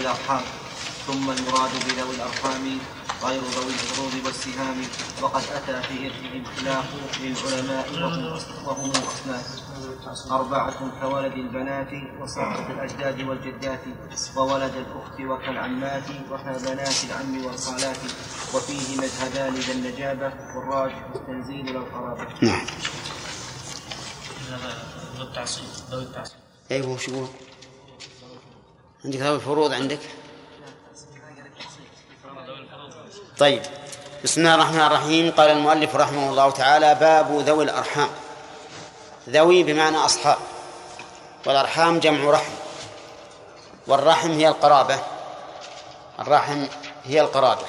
ذوي الأرحام ثم المراد بذوي الأرحام غير ذوي الفروض والسهام وقد أتى في إرثهم خلاف للعلماء وهم أصناف أربعة كولد البنات وساقط الأجداد والجدات وولد الأخت وكالعمات وكبنات العم والخالات وفيه مذهبان ذا النجابة والراجح التنزيل للقرابة. نعم ذو التعصيب ذوي التعصيب أيوه يقول؟ عندك ذوي الفروض عندك؟ طيب. بسم الله الرحمن الرحيم. قال المؤلف رحمه الله تعالى باب ذوي الأرحام. ذوي بمعنى أصحاب. والأرحام جمع رحم. والرحم هي القرابة. الرحم هي القرابة.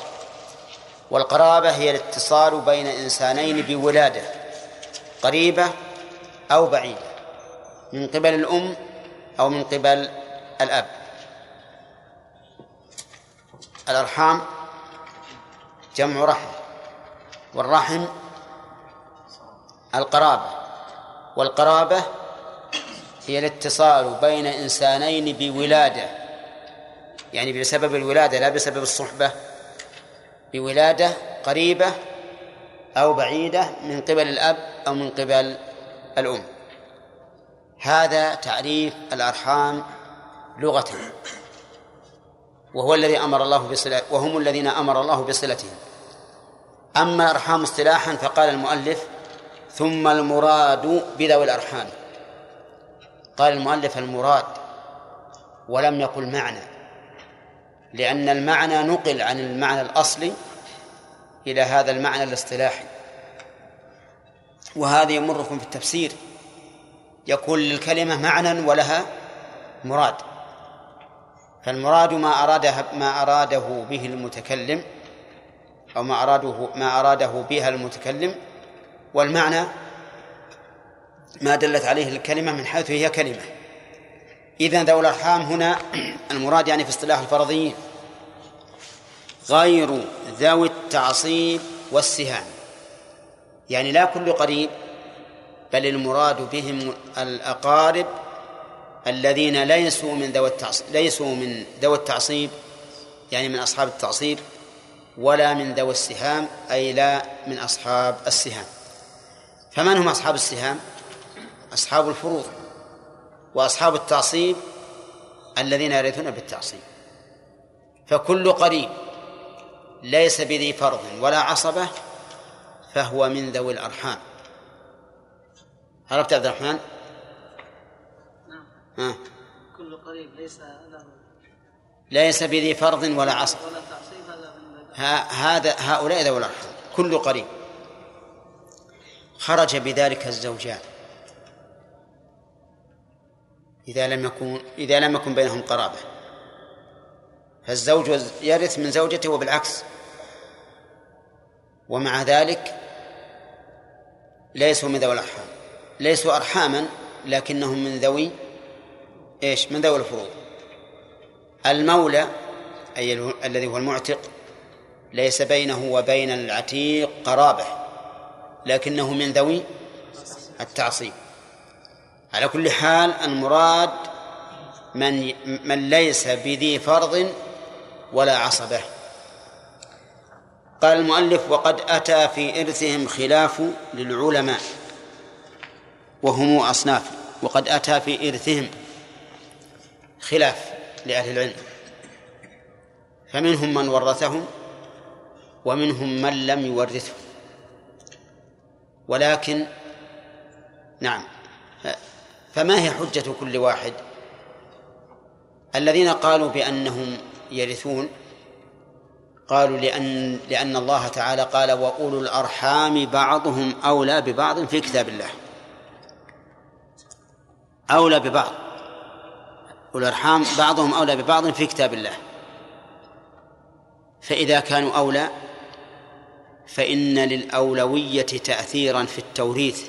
والقرابة هي الاتصال بين إنسانين بولادة قريبة أو بعيدة من قبل الأم أو من قبل الأب. الأرحام جمع رحم والرحم القرابة والقرابة هي الاتصال بين إنسانين بولادة يعني بسبب الولادة لا بسبب الصحبة بولادة قريبة أو بعيدة من قبل الأب أو من قبل الأم. هذا تعريف الأرحام لغة وهو الذي أمر الله بصلة وهم الذين أمر الله بصلتهم. أما الأرحام اصطلاحا فقال المؤلف ثم المراد بذوي الأرحام. قال المؤلف المراد ولم يقل معنى لأن المعنى نقل عن المعنى الأصلي إلى هذا المعنى الاصطلاحي. وهذا يمركم في التفسير. يكون للكلمة معنى ولها مراد. فالمراد ما أراده ما أراده به المتكلم أو ما أراده ما أراده بها المتكلم والمعنى ما دلت عليه الكلمة من حيث هي كلمة. إذا ذوي الأرحام هنا المراد يعني في اصطلاح الفرضيين غير ذوي التعصيب والسهام. يعني لا كل قريب بل المراد بهم الأقارب الذين ليسوا من ذوي التعصيب ليسوا من ذوي التعصيب يعني من أصحاب التعصيب ولا من ذوي السهام أي لا من أصحاب السهام. فمن هم أصحاب السهام؟ أصحاب الفروض وأصحاب التعصيب الذين يرثون بالتعصيب. فكل قريب ليس بذي فرض ولا عصبة فهو من ذوي الأرحام. عرفت عبد الرحمن؟ كل قريب ليس له. ليس بذي فرض ولا عصب ولا هذا هؤلاء ذوي الأرحام كل قريب. خرج بذلك الزوجان. إذا لم يكن إذا لم يكن بينهم قرابة. فالزوج يرث من زوجته وبالعكس. ومع ذلك ليسوا من ذوي الأرحام. ليسوا أرحاما لكنهم من ذوي إيش؟ من ذوي الفروض. المولى أي ال- الذي هو المعتق ليس بينه وبين العتيق قرابة لكنه من ذوي التعصيب. على كل حال المراد من من ليس بذي فرض ولا عصبة. قال المؤلف وقد أتى في إرثهم خلاف للعلماء وهم أصناف. وقد أتى في إرثهم خلاف لأهل العلم. فمنهم من ورثهم ومنهم من لم يورثه ولكن نعم فما هي حجة كل واحد؟ الذين قالوا بأنهم يرثون قالوا لأن لأن الله تعالى قال وأولو الأرحام بعضهم أولى ببعض في كتاب الله. أولى ببعض. أولو الأرحام بعضهم أولى ببعض في كتاب الله. فإذا كانوا أولى فإن للأولوية تأثيرا في التوريث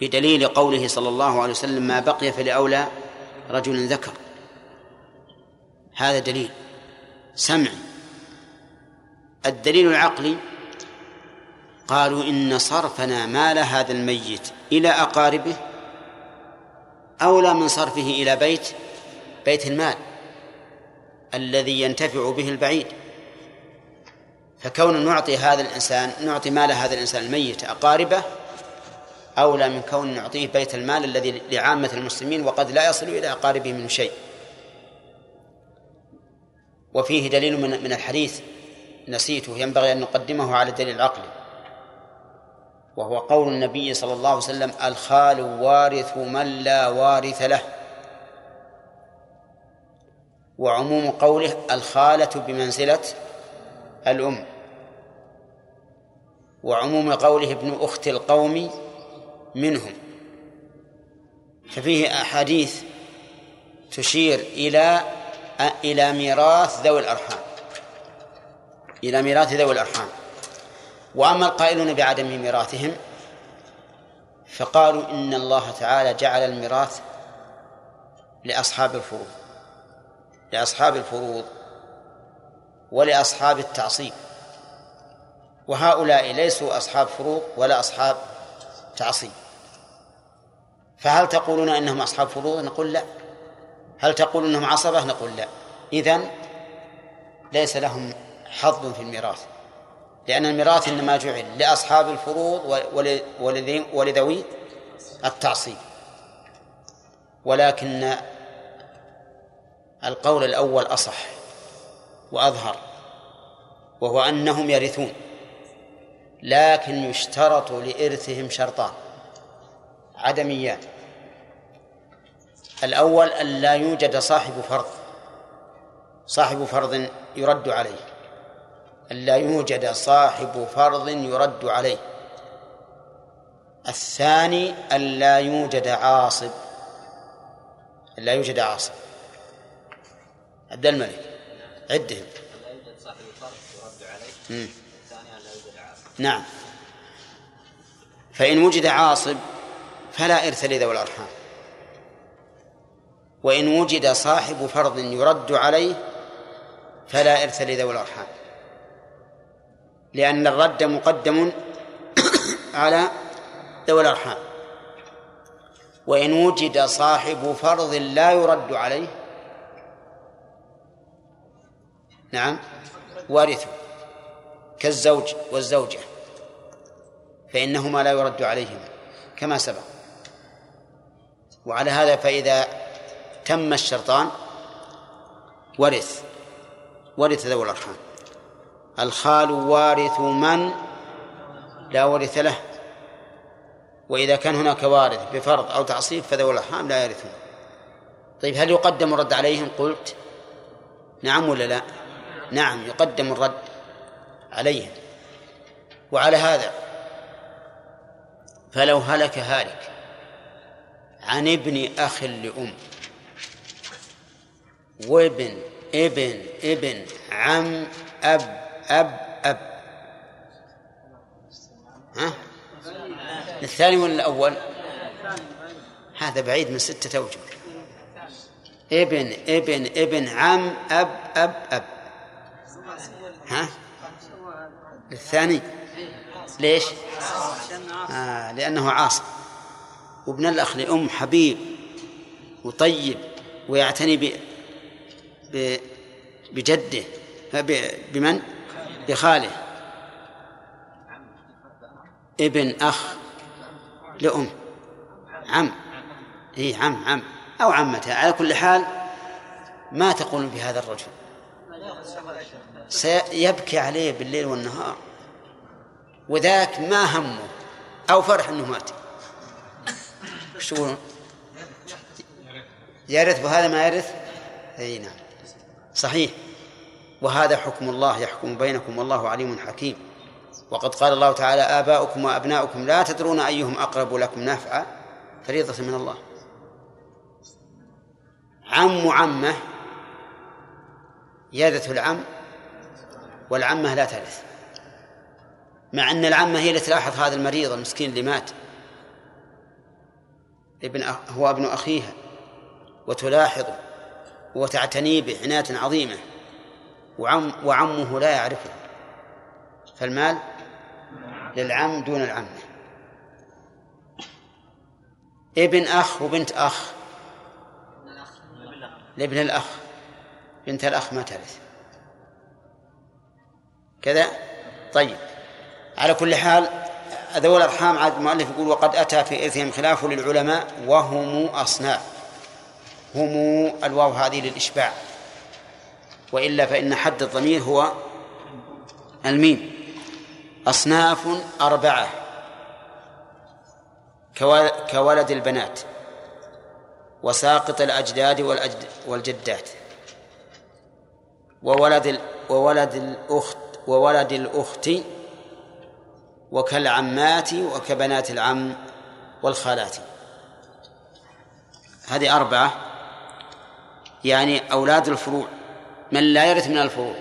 بدليل قوله صلى الله عليه وسلم ما بقي فلأولى رجل ذكر. هذا دليل. سمعي الدليل العقلي قالوا إن صرفنا مال هذا الميت إلى أقاربه أولى من صرفه إلى بيت بيت المال الذي ينتفع به البعيد. فكون نعطي هذا الإنسان نعطي مال هذا الإنسان الميت أقاربه أولى من كون نعطيه بيت المال الذي لعامة المسلمين وقد لا يصل إلى أقاربه منه شيء. وفيه دليل من من الحديث نسيته ينبغي أن نقدمه على الدليل العقلي وهو قول النبي صلى الله عليه وسلم الخال وارث من لا وارث له. وعموم قوله الخالة بمنزلة الأم. وعموم قوله ابن أخت القوم منهم. ففيه أحاديث تشير إلى إلى ميراث ذوي الأرحام. إلى ميراث ذوي الأرحام. وأما القائلون بعدم ميراثهم فقالوا إن الله تعالى جعل الميراث لأصحاب الفروض لأصحاب الفروض ولأصحاب التعصيب. وهؤلاء ليسوا أصحاب فروض ولا أصحاب تعصيب. فهل تقولون إنهم أصحاب فروض؟ نقول لا. هل تقولون إنهم عصبة؟ نقول لا. إذن ليس لهم حظ في الميراث. لأن الميراث إنما جعل لأصحاب الفروض ولذوي التعصيب. ولكن القول الأول أصح وأظهر وهو أنهم يرثون لكن يشترط لإرثهم شرطان عدميان. الأول أن لا يوجد صاحب فرض صاحب فرض يرد عليه. أن لا يوجد صاحب فرض يرد عليه. الثاني أن لا يوجد عاصب. أن لا يوجد عاصب. عبد الملك عدهم. لا يوجد صاحب فرض يرد عليه. الثاني أن لا يوجد عاصب نعم. فإن وجد عاصب فلا إرث لذوي الأرحام. وإن وجد صاحب فرض يرد عليه فلا إرث لذوي الأرحام. لأن الرد مقدم على ذوي الأرحام. وإن وجد صاحب فرض لا يرد عليه نعم وارثه كالزوج والزوجة فإنهما لا يرد عليهما كما سبق. وعلى هذا فإذا تم الشرطان ورث ورث ذوي الأرحام. الخال وارث من؟ لا ورث له. وإذا كان هناك وارث بفرض أو تعصيب فذوي الأرحام لا يرثون. طيب هل يقدم الرد عليهم؟ قلت. نعم ولا لا؟ نعم يقدم الرد عليهم. وعلى هذا فلو هلك هالك عن ابن أخ لأم وابن ابن ابن عم أب أب أب ها؟ الثاني ولا الأول؟ هذا بعيد من ستة أوجه ابن ابن ابن عم أب أب أب ها؟ الثاني ليش؟ آه لأنه عاصب وابن الأخ لأم حبيب وطيب ويعتني ب بجده بمن؟ بخاله ابن أخ لأم. عم. إيه عم عم. أو عمته. على كل حال ما تقولون بهذا الرجل. سيبكي عليه بالليل والنهار. وذاك ما همه أو فرح أنه مات. شو؟ يرث وهذا ما يرث؟ أي نعم. صحيح. وهذا حكم الله يحكم بينكم والله عليم حكيم. وقد قال الله تعالى آباؤكم وأبناؤكم لا تدرون أيهم أقرب لكم نفعا. فريضة من الله. عم عمه يرث العم والعمة لا ترث. مع أن العمة هي التي تلاحظ هذا المريض المسكين اللي مات. ابن هو ابن أخيها وتلاحظه وتعتني به عناية عظيمة. وعم وعمه لا يعرفه. فالمال للعم دون العمة ابن أخ وبنت أخ. لابن الأخ. بنت الأخ ما ترث كذا؟ طيب. على كل حال ذوي الأرحام عاد المؤلف يقول وقد أتى في إرثهم خلاف للعلماء وهم أصناف. هم الواو هذه للإشباع. وإلا فإن حد الضمير هو الميم. أصناف أربعة. كولد البنات وساقط الأجداد والجدات. وولد وولد الأخت وولد الأخت وكالعمات وكبنات العم والخالات. هذه أربعة. يعني أولاد الفروع. من لا يرث من الفروع.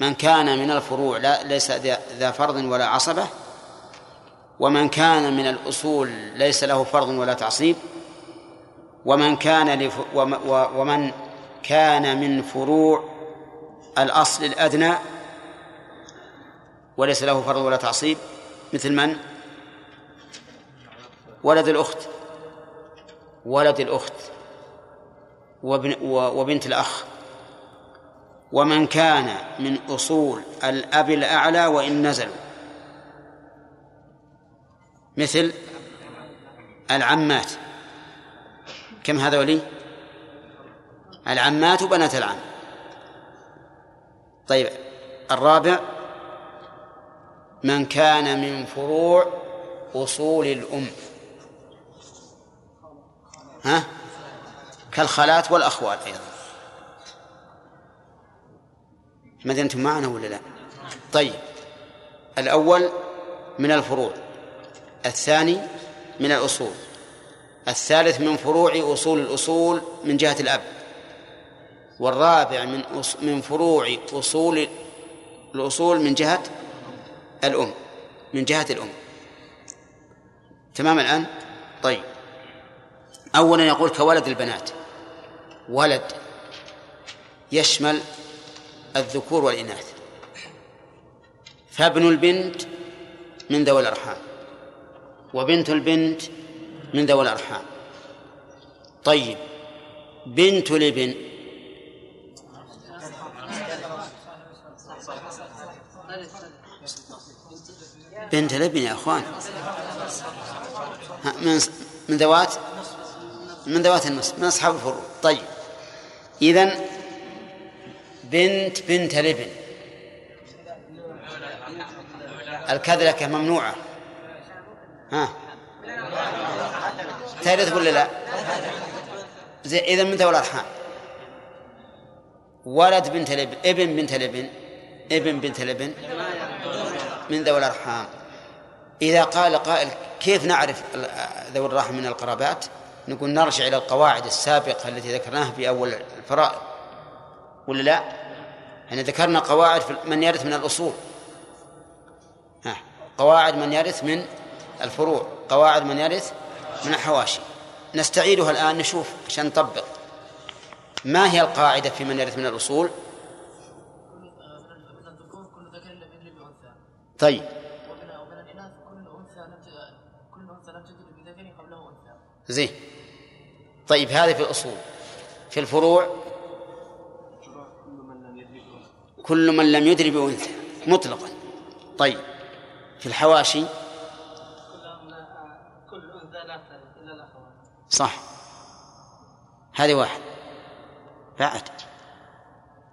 من كان من الفروع لا ليس ذا فرض ولا عصبة. ومن كان من الأصول ليس له فرض ولا تعصيب. ومن كان لف ومن كان من فروع الأصل الأدنى وليس له فرض ولا تعصيب. مثل من؟ ولد الأخت. ولد الأخت. وابن وبنت الأخ. ومن كان من أصول الأب الأعلى وإن نزلوا. مثل العمات. كم هذا ولي؟ العمات وبنات العم. طيب الرابع من كان من فروع أصول الأم. ها؟ كالخالات والأخوال أيضا. ما أنتم معنا ولا لا. طيب. الأول من الفروع. الثاني من الأصول. الثالث من فروع أصول الأصول من جهة الأب. والرابع من من فروع أصول الأصول من جهة الأم. من جهة الأم. تمام الآن؟ طيب. أولا يقول كولد البنات. ولد يشمل الذكور والإناث. فابن البنت من ذوي الأرحام وبنت البنت من ذوي الأرحام. طيب بنت الابن بنت الابن يا إخوان. من من ذوات؟ من ذوات النصف من أصحاب الفروع. طيب اذا بنت بنت الابن الكذلكة ممنوعة. ها؟ ترث ولا لا؟ زي إذا من ذوي الأرحام. ولد بنت الابن ابن بنت الابن ابن بنت الابن من ذوي الأرحام. إذا قال قائل كيف نعرف ذوي الرحم من القرابات؟ نقول نرجع إلى القواعد السابقة التي ذكرناها في أول الفرائض ولا لا؟ يعني ذكرنا قواعد من يرث من الأصول. قواعد من يرث من الفروع قواعد من يرث من الحواشي. نستعيدها الآن نشوف عشان نطبق. ما هي القاعدة في من يرث من الأصول؟ طيب. زين. طيب هذه في الأصول. في الفروع كل من لم يدري بأنثى مطلقا. طيب في الحواشي؟ كل أنثى لا إلا الأخوات صح. هذه واحد. بعد.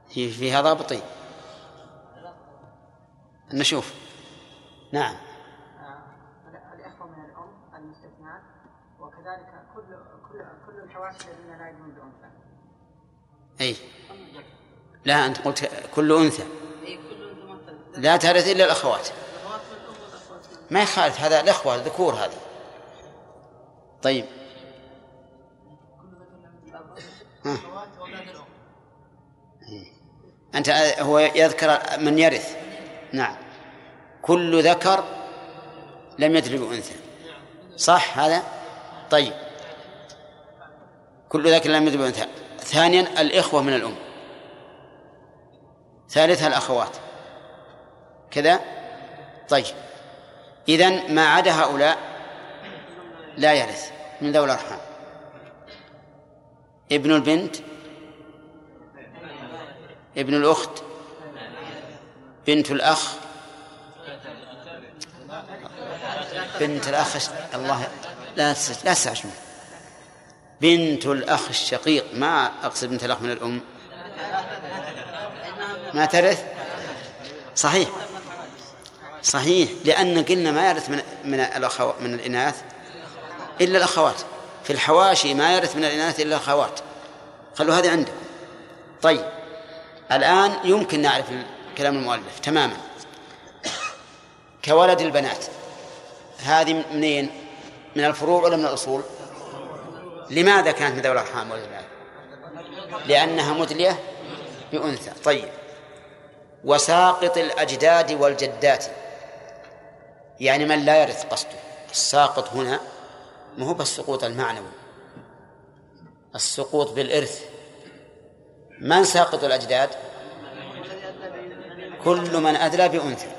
في فيها ضابطين نشوف. نعم. الإخوة من الأم المستثنات وكذلك كل كل كل الحواشي الذين لا يدون بأنثى أي. لا أنت قلت كل أنثى. أنثى ترث لا ترث إلا الأخوات. ما يخالف هذا الإخوة الذكور هذه. طيب. ها. أنت هو يذكر من يرث. نعم. كل ذكر لم يدري بأنثى. صح هذا؟ طيب. كل ذكر لم يدري بأنثى. ثانيا الإخوة من الأم. ثالثها الأخوات. كذا؟ طيب. إذن ما عدا هؤلاء لا يرث من ذوي الأرحام. ابن البنت ابن الأخت بنت الأخ بنت الأخ الله لا لا بنت الأخ الشقيق ما أقصد بنت الأخ من الأم. ما ترث؟ صحيح. صحيح. لأن قلنا ما يرث من من الأخو من الإناث إلا الأخوات. في الحواشي ما يرث من الإناث إلا الأخوات. خلوا هذه عندكم طيب. الآن يمكن نعرف كلام المؤلف تماما. كولد البنات. هذه منين؟ من الفروع ولا من الأصول؟ لماذا كانت من ذوي الأرحام؟ لأنها مدلية بأنثى. طيب. وساقط الأجداد والجدات. يعني من لا يرث قصده. الساقط هنا ما هو بالسقوط المعنوي. السقوط بالإرث. من ساقط الأجداد؟ كل من أدلى بأنثى.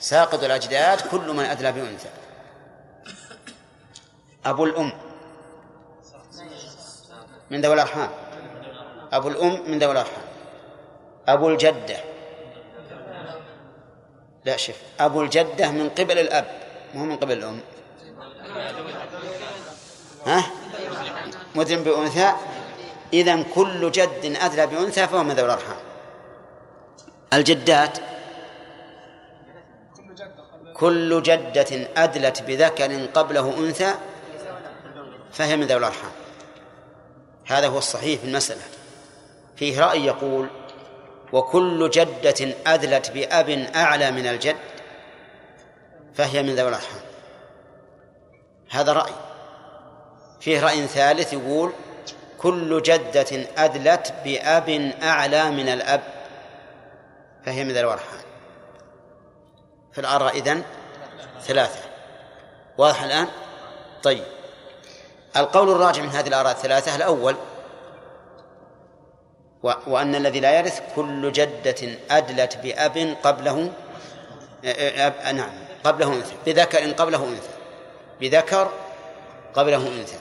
ساقط الأجداد كل من أدلى بأنثى. أبو الأم. من ذوي الأرحام. أبو الأم من ذوي الأرحام. أبو الجدة. لا شوف أبو الجدة من قبل الأب مو من قبل الأم. ها؟ مدرم بأنثى. إذا كل جد أدلى بأنثى فهو من ذوي الأرحام. الجدات؟ كل جدة أدلت بذكر قبله أنثى فهي من ذوي الأرحام. هذا هو الصحيح في المسألة. فيه رأي يقول وكل جدة أدلت بأب أعلى من الجد فهي من ذوي الأرحام. هذا رأي. فيه رأي ثالث يقول كل جدة أدلت بأب أعلى من الأب فهي من ذوي الأرحام. في الآراء إذن ثلاثة. واضح الآن؟ طيب. القول الراجع من هذه الآراء الثلاثة الأول وأن الذي لا يرث كل جدة أدلت بأب قبله أب نعم قبله أنثى بذكر قبله أنثى بذكر قبله أنثى.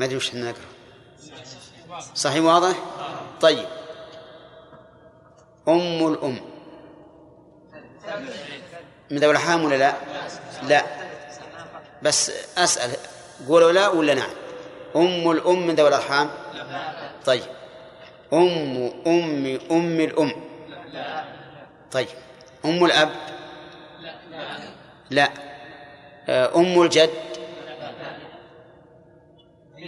ما أدري وش نقرأ. صحيح واضح؟ طيب. أم الأم. من ذوي الأرحام ولا لا؟ لا. بس أسأل قولوا لا ولا نعم. أم الأم من ذوي الأرحام؟ طيب. أم أم أم الأم. طيب. أم الأب. لا. آه، أم الجد.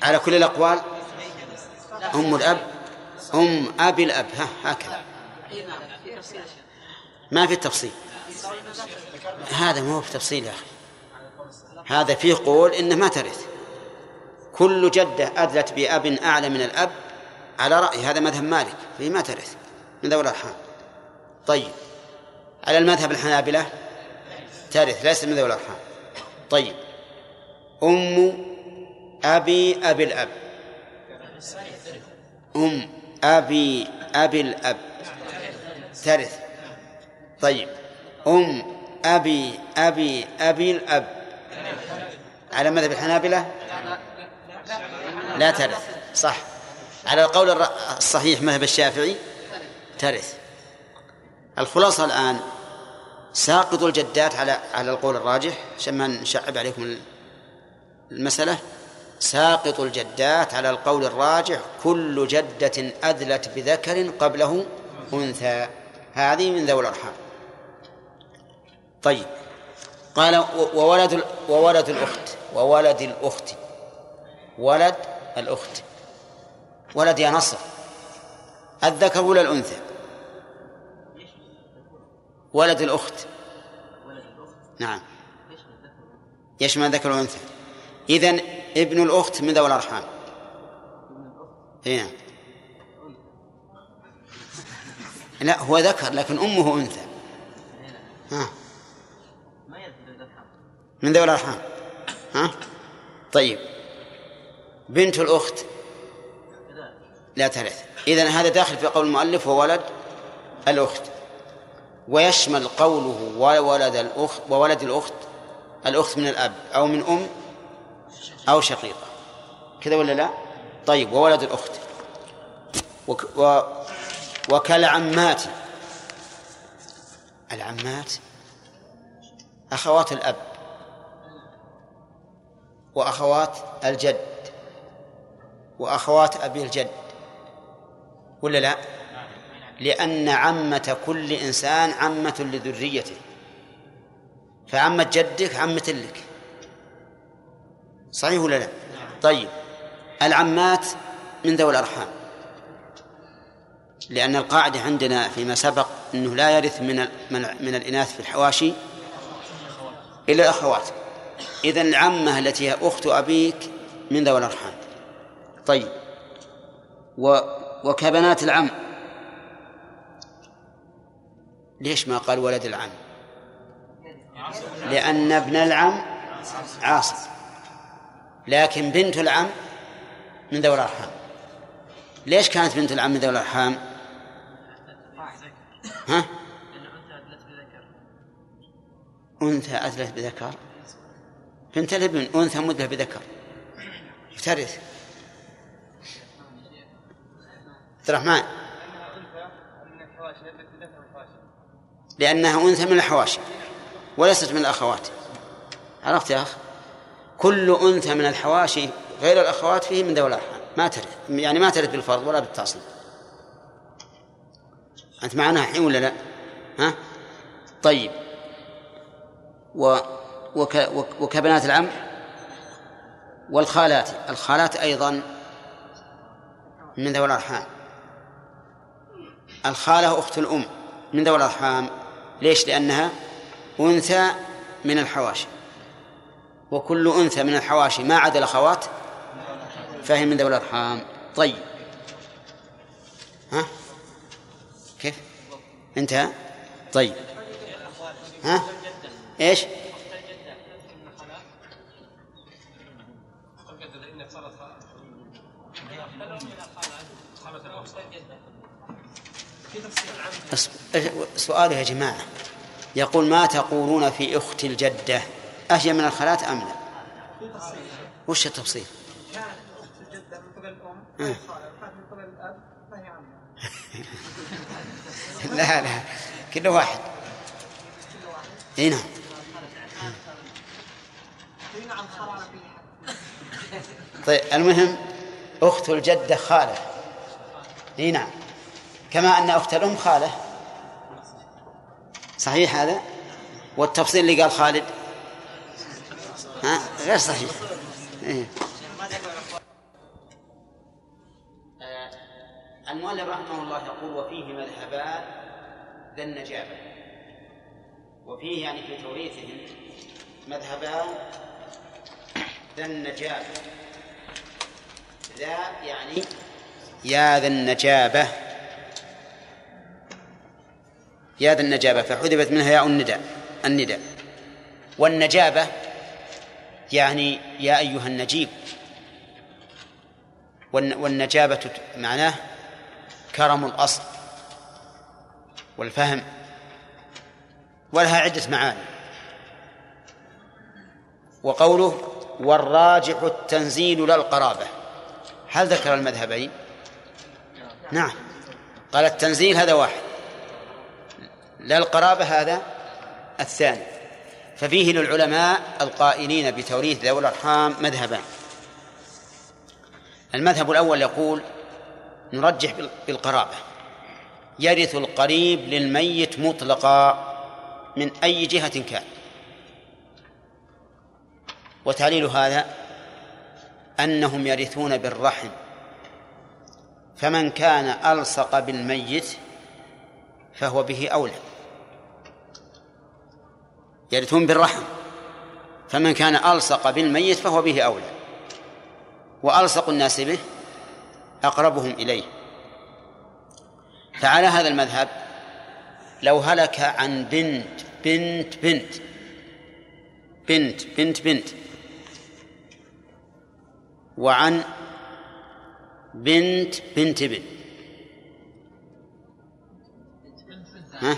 على كل الأقوال. أم الأب. أم أبي الأب. ها هكذا. ما في تفصيل. هذا ما هو في تفصيل يا أخي. هذا فيه قول إنه ما ترث. كل جدة أدلت بأب أعلى من الأب على رأي هذا مذهب مالك فهي ما ترث من ذوي الأرحام. طيب على المذهب الحنابلة ترث ليست من ذوي الأرحام. طيب أم أبي أبي الأب. أم أبي أبي الأب ترث. طيب أم أبي أبي أبي الأب. على مذهب الحنابلة؟ لا ترث. صح. على القول الصحيح مذهب الشافعي ترث. الخلاصة الآن ساقط الجدات على على القول الراجح عشان ما نشعب عليكم المسألة. ساقط الجدات على القول الراجح كل جدة أدلت بذكر قبله أنثى. هذه من ذوي الأرحام. طيب. قال وولد وولد الأخت وولد الأخت. ولد الأخت ولد يا نصر الذكر ولا الأنثى؟ ولد الأخت. نعم. يشمل الذكر والأنثى إذن ابن الأخت من ذوي الأرحام. نعم. لا هو ذكر لكن أمه أنثى. ها. من ذوي الأرحام؟ ها؟ طيب. بنت الأخت. لا ترث إذن هذا داخل في قول المؤلف وولد الأخت. ويشمل قوله وولد الأخت وولد الأخت الأخت من الأب أو من أم أو شقيقة. كذا ولا لا؟ طيب وولد الأخت. وك و وكالعمات. العمات أخوات الأب وأخوات الجد. وأخوات أبي الجد ولا لا؟ لأن عمة كل إنسان عمة لذريته. فعمة جدك عمة لك. صحيح ولا لا؟ طيب. العمات من ذوي الأرحام. لأن القاعدة عندنا فيما سبق أنه لا يرث من من الإناث في الحواشي إلا الأخوات. إذا العمة التي هي أخت أبيك من ذوي الأرحام. طيب. و وكبنات العم. ليش ما قال ولد العم؟ لأن ابن العم عاصب. لكن بنت العم من ذوي الأرحام. ليش كانت بنت العم من ذوي الأرحام؟ ها؟ أنثى أثلت بذكر. بنت الابن أنثى مدة بذكر. ترث عبد الرحمن. لأنها أنثى من الحواشي وليست من الأخوات. عرفت يا أخ كل أنثى من الحواشي غير الأخوات فيه من ذوي الأرحام. ما ترث يعني ما ترث بالفرض ولا بالتعصيب. أنت معنا الحين ولا لا؟ ها؟ طيب. و وك وكبنات العم؟ والخالات. الخالات أيضا من ذوي الأرحام. الخالة أخت الأم من ذوي الأرحام. ليش؟ لأنها أنثى من الحواشي. وكل أنثى من الحواشي ما عدا الأخوات فهي من ذوي الأرحام. طيب. ها؟ كيف؟ انتهى؟ طيب. ها؟ إيش؟ سؤال يا جماعة. يقول ما تقولون في أخت الجدة؟ أهي من الخالات أم لا؟ وش التفصيل؟ الجدة من قبل الأم من قبل الأب فهي لا لا. كل واحد. إي نعم. طيب المهم أخت الجدة خالة. إي نعم. كما أن أخت الأم خالة. صحيح هذا؟ والتفصيل اللي قال خالد؟ ها؟ غير صحيح. إيه. آه، المؤلف رحمه الله يقول وفيه مذهبان ذا النجابة. وفيه يعني في توريثهم مذهبان ذا النجابة. ذا يعني يا ذا النجابة. يا ذا النجابة فحذفت منها ياء النداء النداء. والنجابة يعني يا أيها النجيب. والن- والنجابة معناه كرم الأصل والفهم. ولها عدة معاني. وقوله والراجح التنزيل لا القرابة. هل ذكر المذهبين؟ نعم. قال التنزيل هذا واحد. لا القرابة هذا الثاني. ففيه للعلماء القائلين بتوريث ذوي الأرحام مذهبان. المذهب الأول يقول نرجح بال- بالقرابة. يرث القريب للميت مطلقا من أي جهة كان. وتعليل هذا أنهم يرثون بالرحم. فمن كان ألصق بالميت فهو به أولى. يرثون بالرحم. فمن كان ألصق بالميت فهو به أولى. وألصق الناس به أقربهم إليه. فعلى هذا المذهب لو هلك عن بنت بنت بنت بنت بنت بنت وعن بنت بنت ابن ها؟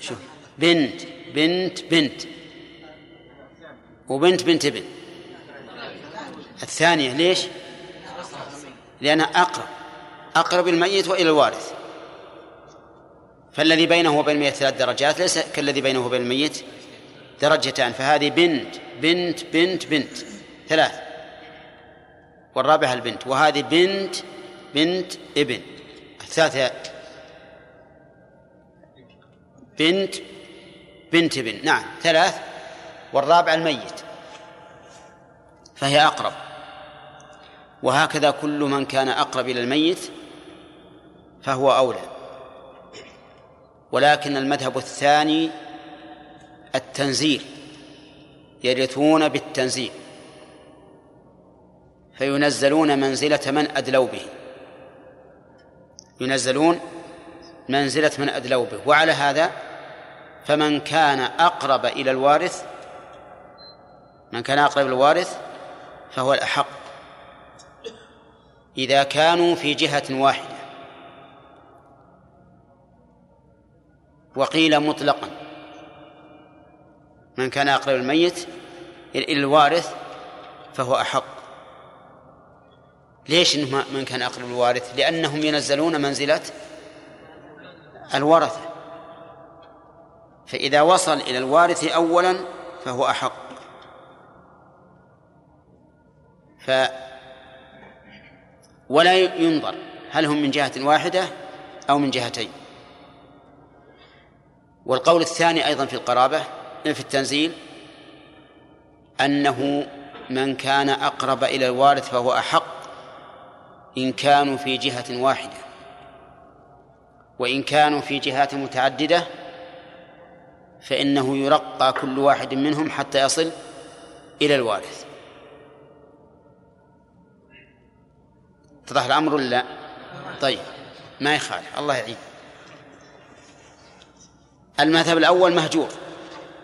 شوف بنت بنت بنت. وبنت بنت ابن. الثانية ليش؟ لأنه أقرب أقرب الميت وإلى الوارث. فالذي بينه وبين الميت ثلاث درجات ليس كالذي بينه وبين الميت درجتان. فهذه بنت بنت بنت بنت. ثلاث. والرابعة البنت. وهذه بنت بنت ابن. الثالثة بنت بنت ابن نعم ثلاث والرابعة الميت فهي أقرب. وهكذا كل من كان أقرب إلى الميت فهو أولى. ولكن المذهب الثاني التنزيل يرثون بالتنزيل فينزلون منزلة من أدلوا به. ينزلون منزلة من أدلوا به. وعلى هذا فمن كان أقرب إلى الوارث من كان أقرب الوارث فهو الأحق. إذا كانوا في جهة واحدة. وقيل مطلقا. من كان أقرب الميت إلى الوارث فهو أحق. ليش إنه من كان أقرب الوارث؟ لأنهم ينزلون منزلة الورثة. فإذا وصل إلى الوارث أولا فهو أحق. ف ولا ينظر هل هم من جهة واحدة أو من جهتين. والقول الثاني أيضا في القرابة في التنزيل أنه من كان أقرب إلى الوارث فهو أحق. إن كانوا في جهة واحدة وإن كانوا في جهات متعددة فإنه يرقى كل واحد منهم حتى يصل إلى الوارث اتضح الأمر ولا لا؟ طيب ما يخالف الله يعين المذهب الأول مهجور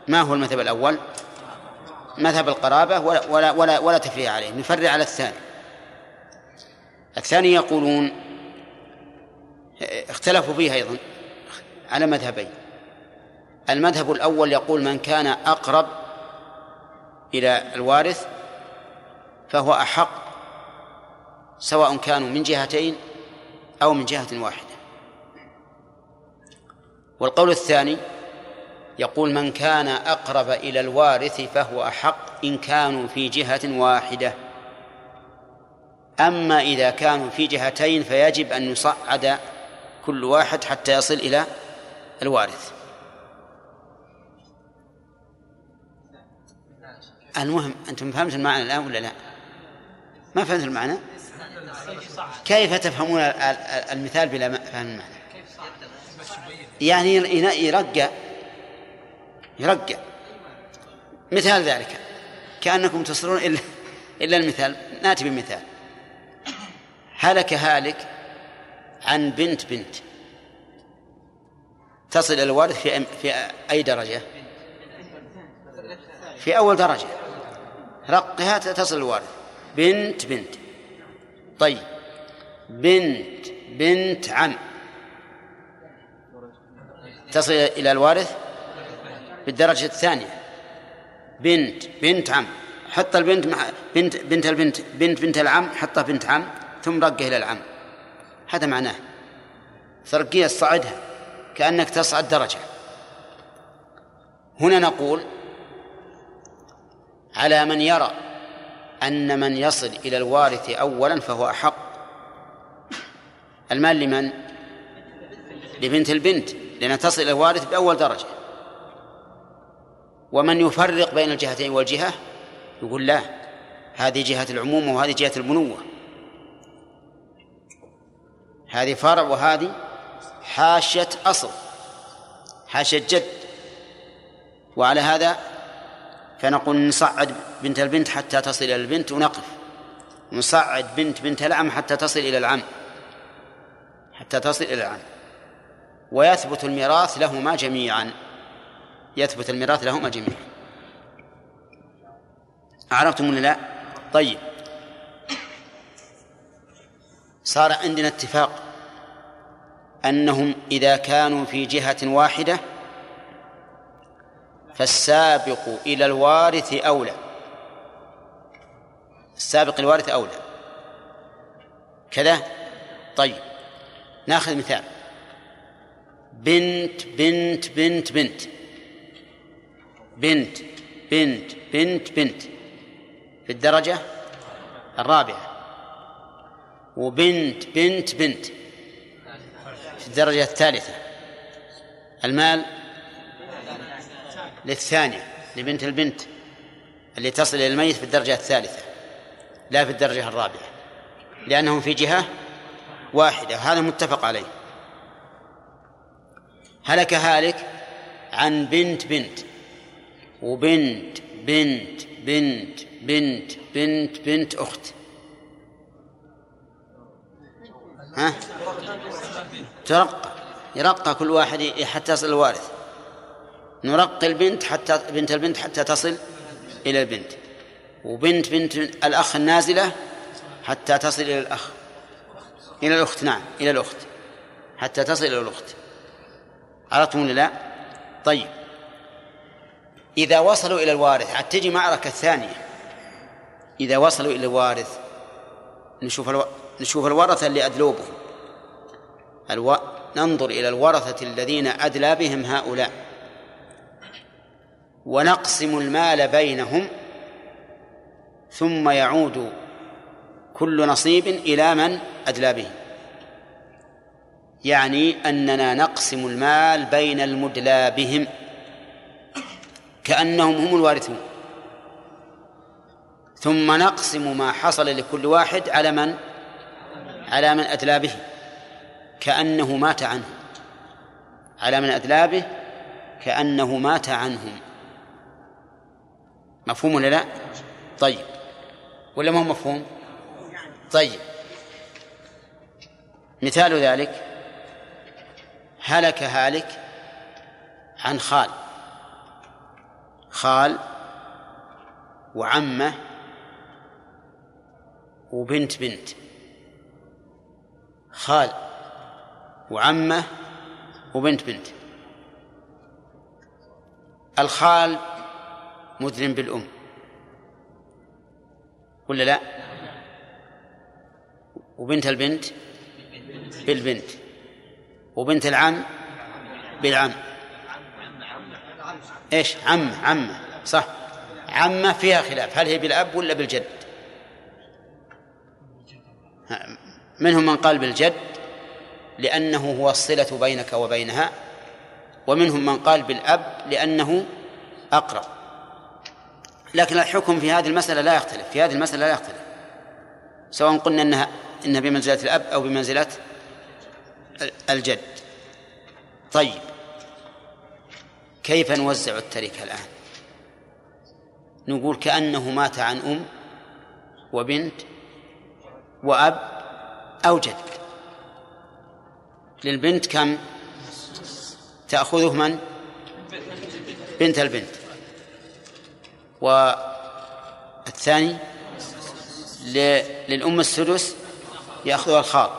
ما هو المذهب الأول؟ مذهب القرابة ولا ولا ولا, ولا تفريع عليه نفرع على الثاني الثاني يقولون اختلفوا فيه أيضا على مذهبين. المذهب الأول يقول من كان أقرب إلى الوارث فهو أحق سواء كانوا من جهتين أو من جهة واحدة. والقول الثاني يقول من كان أقرب إلى الوارث فهو أحق إن كانوا في جهة واحدة. أما إذا كانوا في جهتين فيجب أن يصعد كل واحد حتى يصل إلى الوارث. المهم أنتم فهمت المعنى الآن ولا لا؟ ما فهمت المعنى؟ كيف تفهمون المثال بلا فهم المعنى؟ يعني يرقى يرقى. مثال ذلك. كأنكم تصلون إلا إلا المثال. نأتي بمثال. هلك هالك عن بنت بنت. تصل الوارث في في أي درجة؟ في أول درجة. رقها تصل الوارث. بنت بنت. طيب. بنت بنت عم. تصل إلى الوارث بالدرجة الثانية. بنت بنت عم. حط البنت مع بنت بنت البنت بنت بنت العم حطها بنت عم. ثم رقه إلى العم هذا معناه. ترقية تصعدها كأنك تصعد درجة. هنا نقول على من يرى أن من يصل إلى الوارث أولا فهو أحق. المال لمن؟ لبنت البنت لأنها تصل إلى الوارث بأول درجة. ومن يفرق بين الجهتين والجهة؟ يقول لا هذه جهة العموم وهذه جهة البنوة. هذه فرع وهذه حاشية أصل حاشية جد. وعلى هذا فنقول نصعد بنت البنت حتى تصل إلى البنت ونقف. نصعد بنت بنت العم حتى تصل إلى العم حتى تصل إلى العم. ويثبت الميراث لهما جميعا. يثبت الميراث لهما جميعا. عرفتم ولا لا؟ طيب. صار عندنا اتفاق أنهم إذا كانوا في جهة واحدة فالسابق إلى الوارث أولى. السابق الوارث أولى. كذا؟ طيب ناخذ مثال. بنت بنت بنت بنت. بنت بنت بنت بنت. في الدرجة الرابعة. وبنت بنت بنت. في الدرجة الثالثة. المال للثانية لبنت البنت اللي تصل إلى الميت في الدرجة الثالثة لا في الدرجة الرابعة لأنهم في جهة واحدة هذا متفق عليه. هلك هالك عن بنت بنت. وبنت بنت بنت بنت بنت بنت أخت. ها؟ ترقى يرقى كل واحد حتى يصل الوارث. نرقي البنت حتى بنت البنت حتى تصل إلى البنت. وبنت بنت الأخ النازلة حتى تصل إلى الأخ. إلى الأخت نعم إلى الأخت. حتى تصل إلى الأخت. عرفتم ولا لا؟ طيب. إذا وصلوا إلى الوارث عاد تجي معركة ثانية. إذا وصلوا إلى الوارث نشوف ألو... نشوف الورثة اللي أدلوبهم. ألو... ننظر إلى الورثة الذين أدلى بهم هؤلاء. ونقسم المال بينهم ثم يعود كل نصيب إلى من أدلى به. يعني أننا نقسم المال بين المدلى بهم. كأنهم هم الوارثون. ثم نقسم ما حصل لكل واحد على من؟ على من أدلى به كأنه مات عنه على من أدلى به كأنه مات عنهم. مفهوم ولا لا؟ طيب. ولا ما هو مفهوم؟ طيب. مثال ذلك هلك هالك عن خال. خال وعمه وبنت بنت. خال وعمه وبنت بنت. الخال مدلم بالأم. ولا لا؟ وبنت البنت بالبنت. وبنت العم بالعم. إيش؟ عمه عمه صح. عمة فيها خلاف. هل هي بالأب ولا بالجد؟ منهم من قال بالجد لأنه هو الصلة بينك وبينها ومنهم من قال بالأب لأنه أقرب. لكن الحكم في هذه المسألة لا يختلف في هذه المسألة لا يختلف. سواء قلنا أنها إنها بمنزلة الأب أو بمنزلة الجد. طيب. كيف نوزع التركة الآن؟ نقول كأنه مات عن أم وبنت وأب أو جد. للبنت كم؟ تأخذه من؟ بنت البنت. والثاني؟ للأم السدس يأخذها الخاض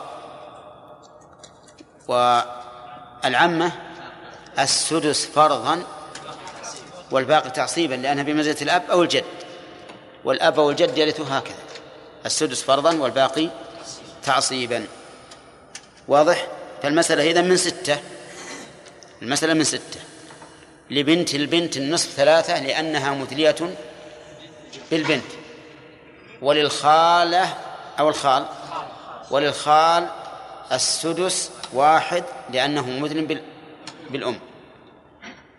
والعمة السدس فرضا والباقي تعصيبا لأنها بمنزلة الأب أو الجد. والأب والجد يرث هكذا. السدس فرضا والباقي تعصيبا. واضح؟ فالمسألة إذا من ستة. المسألة من ستة. لبنت البنت النصف ثلاثة لأنها مثلية بالبنت. وللخالة أو الخال؟ وللخال السدس واحد لأنه مثل بالأم.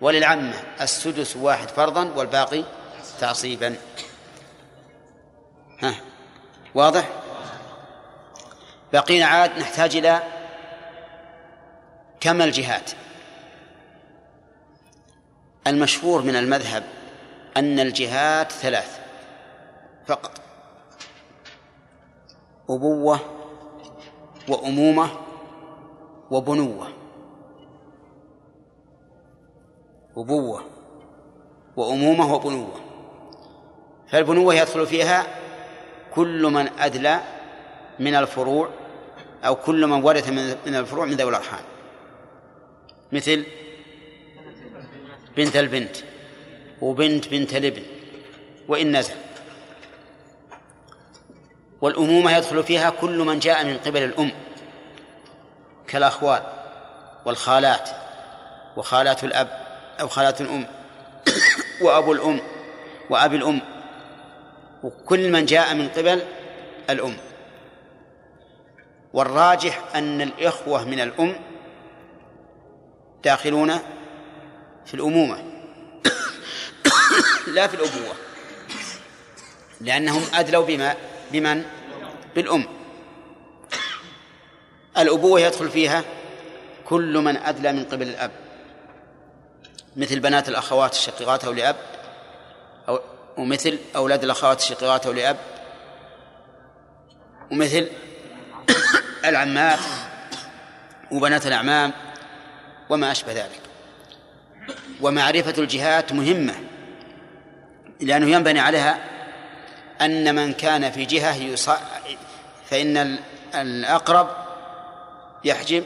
وللعمة السدس واحد فرضا والباقي تعصيبا. ها؟ واضح؟ بقينا عاد نحتاج إلى كم الجهات؟ المشهور من المذهب أن الجهات ثلاث فقط. أبوة وأمومة وبنوة. أبوة وأمومة وبنوة. فالبنوة يدخل فيها كل من أدلى من الفروع أو كل من ورث من الفروع من ذوي الأرحام. مثل بنت البنت وبنت بنت الابن وإن نزل. والأمومة يدخل فيها كل من جاء من قبل الأم كالأخوال والخالات وخالات الأب أو خالات الأم وأبو الأم وأبي الأم. وكل من جاء من قبل الأم. والراجح أن الإخوة من الأم داخلون في الأمومة. لا في الأبوة. لأنهم أدلوا بما بمن؟ بالأم. الأبوة يدخل فيها كل من أدلى من قبل الأب. مثل بنات الأخوات الشقيقات أو لأب أو ومثل أولاد الأخوات الشقيقات أو لأب ومثل العمات وبنات الأعمام وما أشبه ذلك. ومعرفة الجهات مهمة لأنه ينبني عليها أن من كان في جهة يص... فإن الأقرب يحجب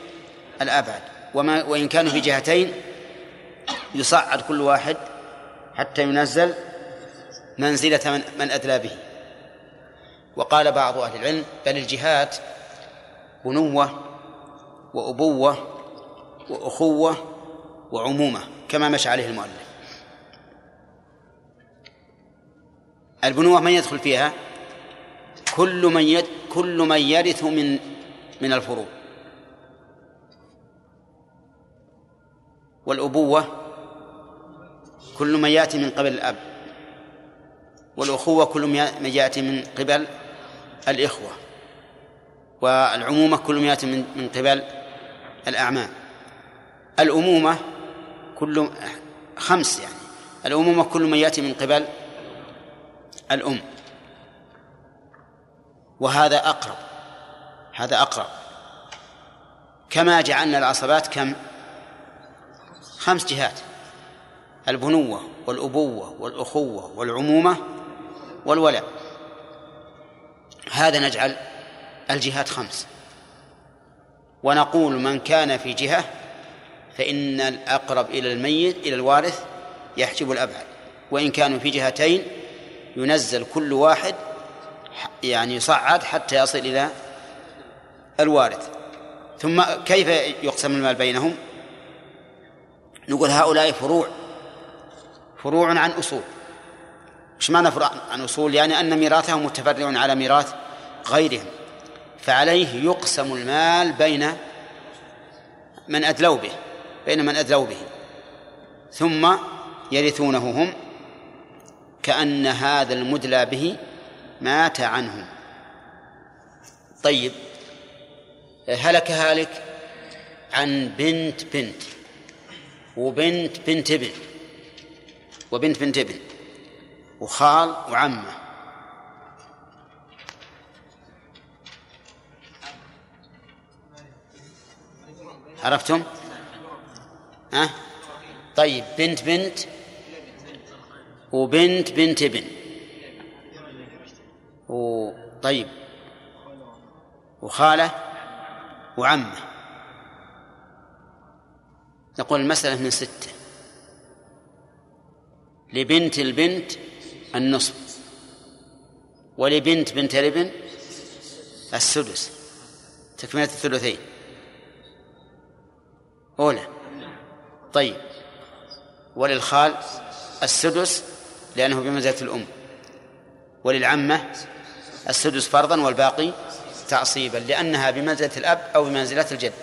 الأبعد. وما وإن كانوا في جهتين يصعد كل واحد حتى ينزل منزلة من, من أدلى به. وقال بعض أهل العلم بل الجهات بنوة وأبوة وأخوة وعمومة كما مشى عليه المؤلف. البنوة من يدخل فيها؟ كل من يد كل من يرث من من الفروض. والأبوة؟ كل من يأتي من قبل الأب. والأخوة؟ كل من يأتي من قبل الإخوة. والعمومة كل من يأتي من قبل الأعمام. الأمومة كل خمس يعني. الأمومة كل من يأتي من قبل الأم. وهذا أقرب هذا أقرب. كما جعلنا العصبات كم؟ خمس جهات. البنوة والأبوة والأخوة والعمومة والولاء هذا نجعل الجهات خمس. ونقول من كان في جهة فإن الأقرب إلى الميت إلى الوارث يحجب الأبعد. وإن كانوا في جهتين ينزل كل واحد يعني يصعد حتى يصل إلى الوارث. ثم كيف يقسم المال بينهم؟ نقول هؤلاء فروع فروع عن أصول. إيش معنى فروع عن أصول؟ يعني أن ميراثهم متفرع على ميراث غيرهم. فعليه يقسم المال بين من أدلوا به بين من أدلوا به. ثم يرثونه هم كأن هذا المدلى به مات عنهم. طيب هلك هالك عن بنت بنت وبنت بنت ابن وبنت بنت ابن وخال وعمه. عرفتم؟ ها؟ طيب بنت بنت وبنت بنت ابن. وطيب وخالة وعمة. نقول المسألة من ستة. لبنت البنت النصف. ولبنت بنت الابن السدس. تكملة الثلثين. أولى طيب. وللخال السدس لأنه بمنزلة الأم. وللعمة السدس فرضا والباقي تعصيبا لأنها بمنزلة الأب أو بمنزلة الجد.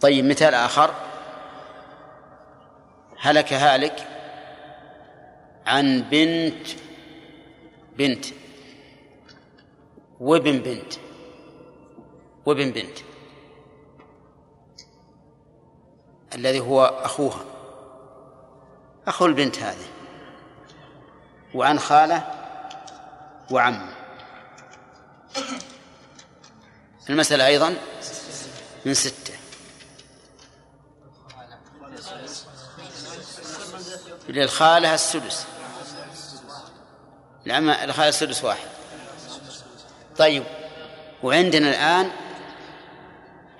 طيب مثال آخر. هلك هالك عن بنت بنت. وابن بنت. وابن بنت. الذي هو أخوها. أخو البنت هذه. وعن خالة وعم. المسألة أيضا من ستة. للخالة السدس. العم الخالة السدس واحد. طيب وعندنا الآن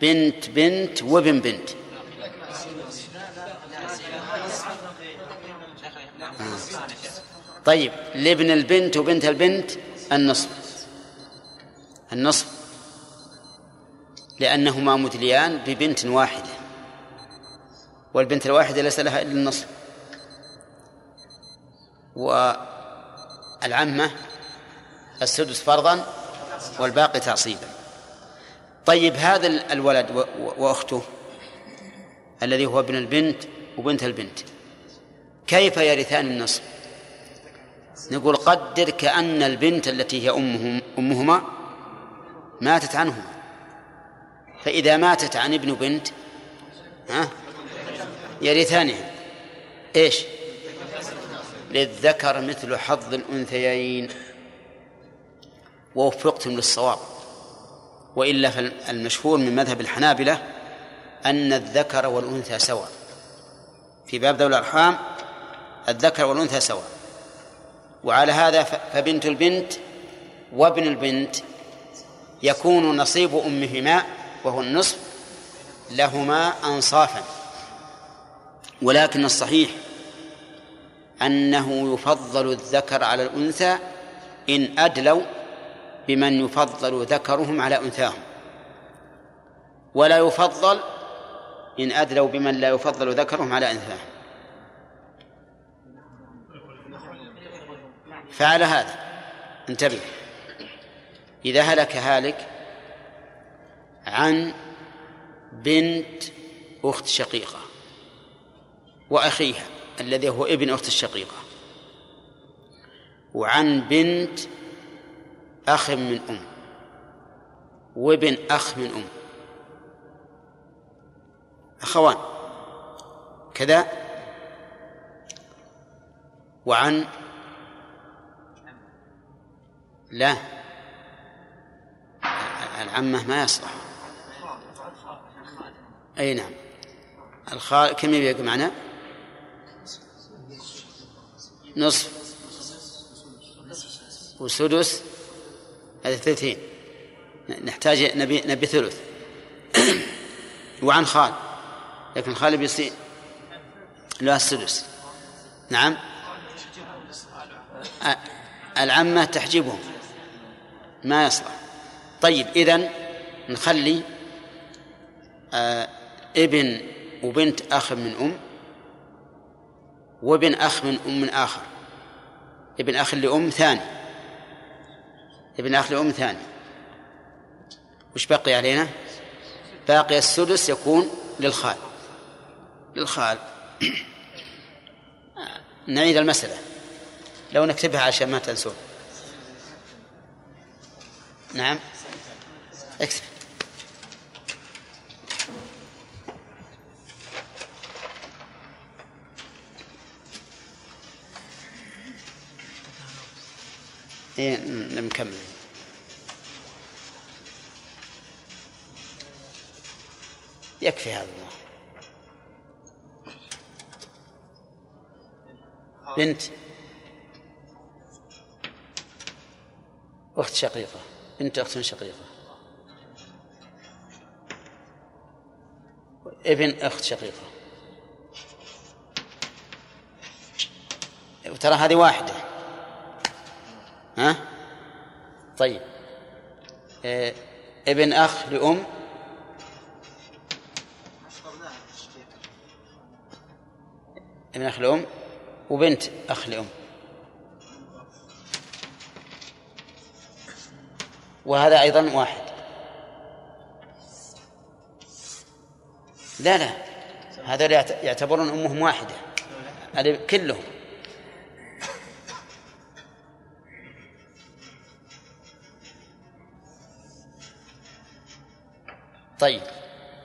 بنت بنت وابن بنت. طيب لابن البنت وبنت البنت النصف. النصف. لأنهما مدليان ببنت واحدة. والبنت الواحدة ليس لها إلا النصف. والعمة السدس فرضا والباقي تعصيبا. طيب هذا الولد وأخته الذي هو ابن البنت وبنت البنت كيف يرثان النصف؟ نقول قدر كأن البنت التي هي أمهم أمهما ماتت عنهما فإذا ماتت عن ابن بنت ها؟ يرثانها إيش؟ للذكر مثل حظ الأنثيين. ووفقتم للصواب. وإلا فالمشهور من مذهب الحنابلة أن الذكر والأنثى سواء. في باب ذوي الأرحام الذكر والأنثى سواء. وعلى هذا فبنت البنت وابن البنت يكون نصيب أمهما وهو النصف لهما أنصافا. ولكن الصحيح أنه يفضل الذكر على الأنثى إن أدلوا بمن يفضل ذكرهم على أنثاهم. ولا يفضل إن أدلوا بمن لا يفضل ذكرهم على أنثاهم. فعلى هذا. انتبه. إذا هلك هالك عن بنت أخت شقيقة وأخيها الذي هو ابن أخت الشقيقة وعن بنت أخ من أم وابن أخ من أم. أخوان كذا. وعن لا. العمة ما يصلح. أي نعم. الخال كم يبقى معنا نصف. وسدس؟ هذا ثلثين نحتاج نبي نبي ثلث. وعن خال. لكن خال بيصير له السدس. نعم. العمة تحجبهم ما يصلح. طيب إذن نخلي آه ابن وبنت أخ من أم وابن أخ من أم من آخر. ابن أخ لأم ثاني. ابن أخ لأم ثاني. وش بقي علينا؟ باقي السدس يكون للخال. للخال. نعيد المسألة. لو نكتبها عشان ما تنسون. نعم. اكتب إيه نكمل. يكفي هذا الله. بنت. أخت شقيقة. بنت أخت شقيقة. ابن أخت شقيقة. ترى هذه واحدة. ها؟ طيب. إيه ابن أخ لأم. ابن أخ لأم وبنت أخ لأم. وهذا أيضا واحد. لا لا هذا يعتبرون أمهم واحدة. كلهم. طيب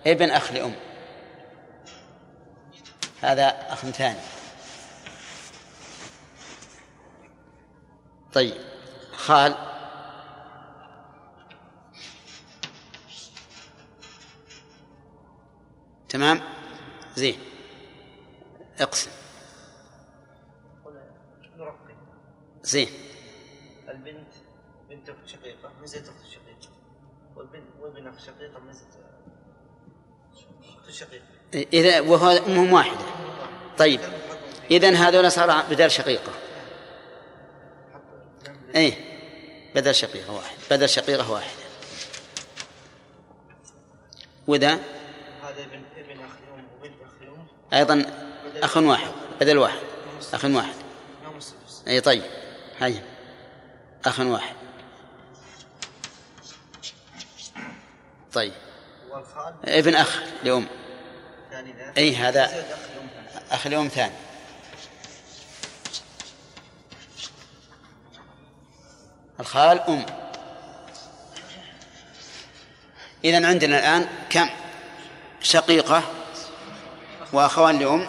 ابن أخ لأم. هذا أخ ثاني. طيب خال تمام؟ زين. اقسم. زين. البنت بنت أخت شقيقة ميزه أخت شقيقة؟ والبنت وابن اخ شقيقة ميزه أخت شقيقة. إذا وهو أمهم واحدة. طيب. إذا هذول صار بدال شقيقة. أي بدل شقيقة واحد. بدل شقيقة واحدة. وذا ابن ابن اخ وبنت أخ واحد بدل واحد. أخ واحد. لهم السدس أي طيب. هيا. أخ واحد. طيب. ابن أخ لأم. ثاني ذا. أي هذا أخ الام ثاني. أخ لأم ثاني. الخال أم. إذا عندنا الآن كم؟ شقيقة وأخوان لأم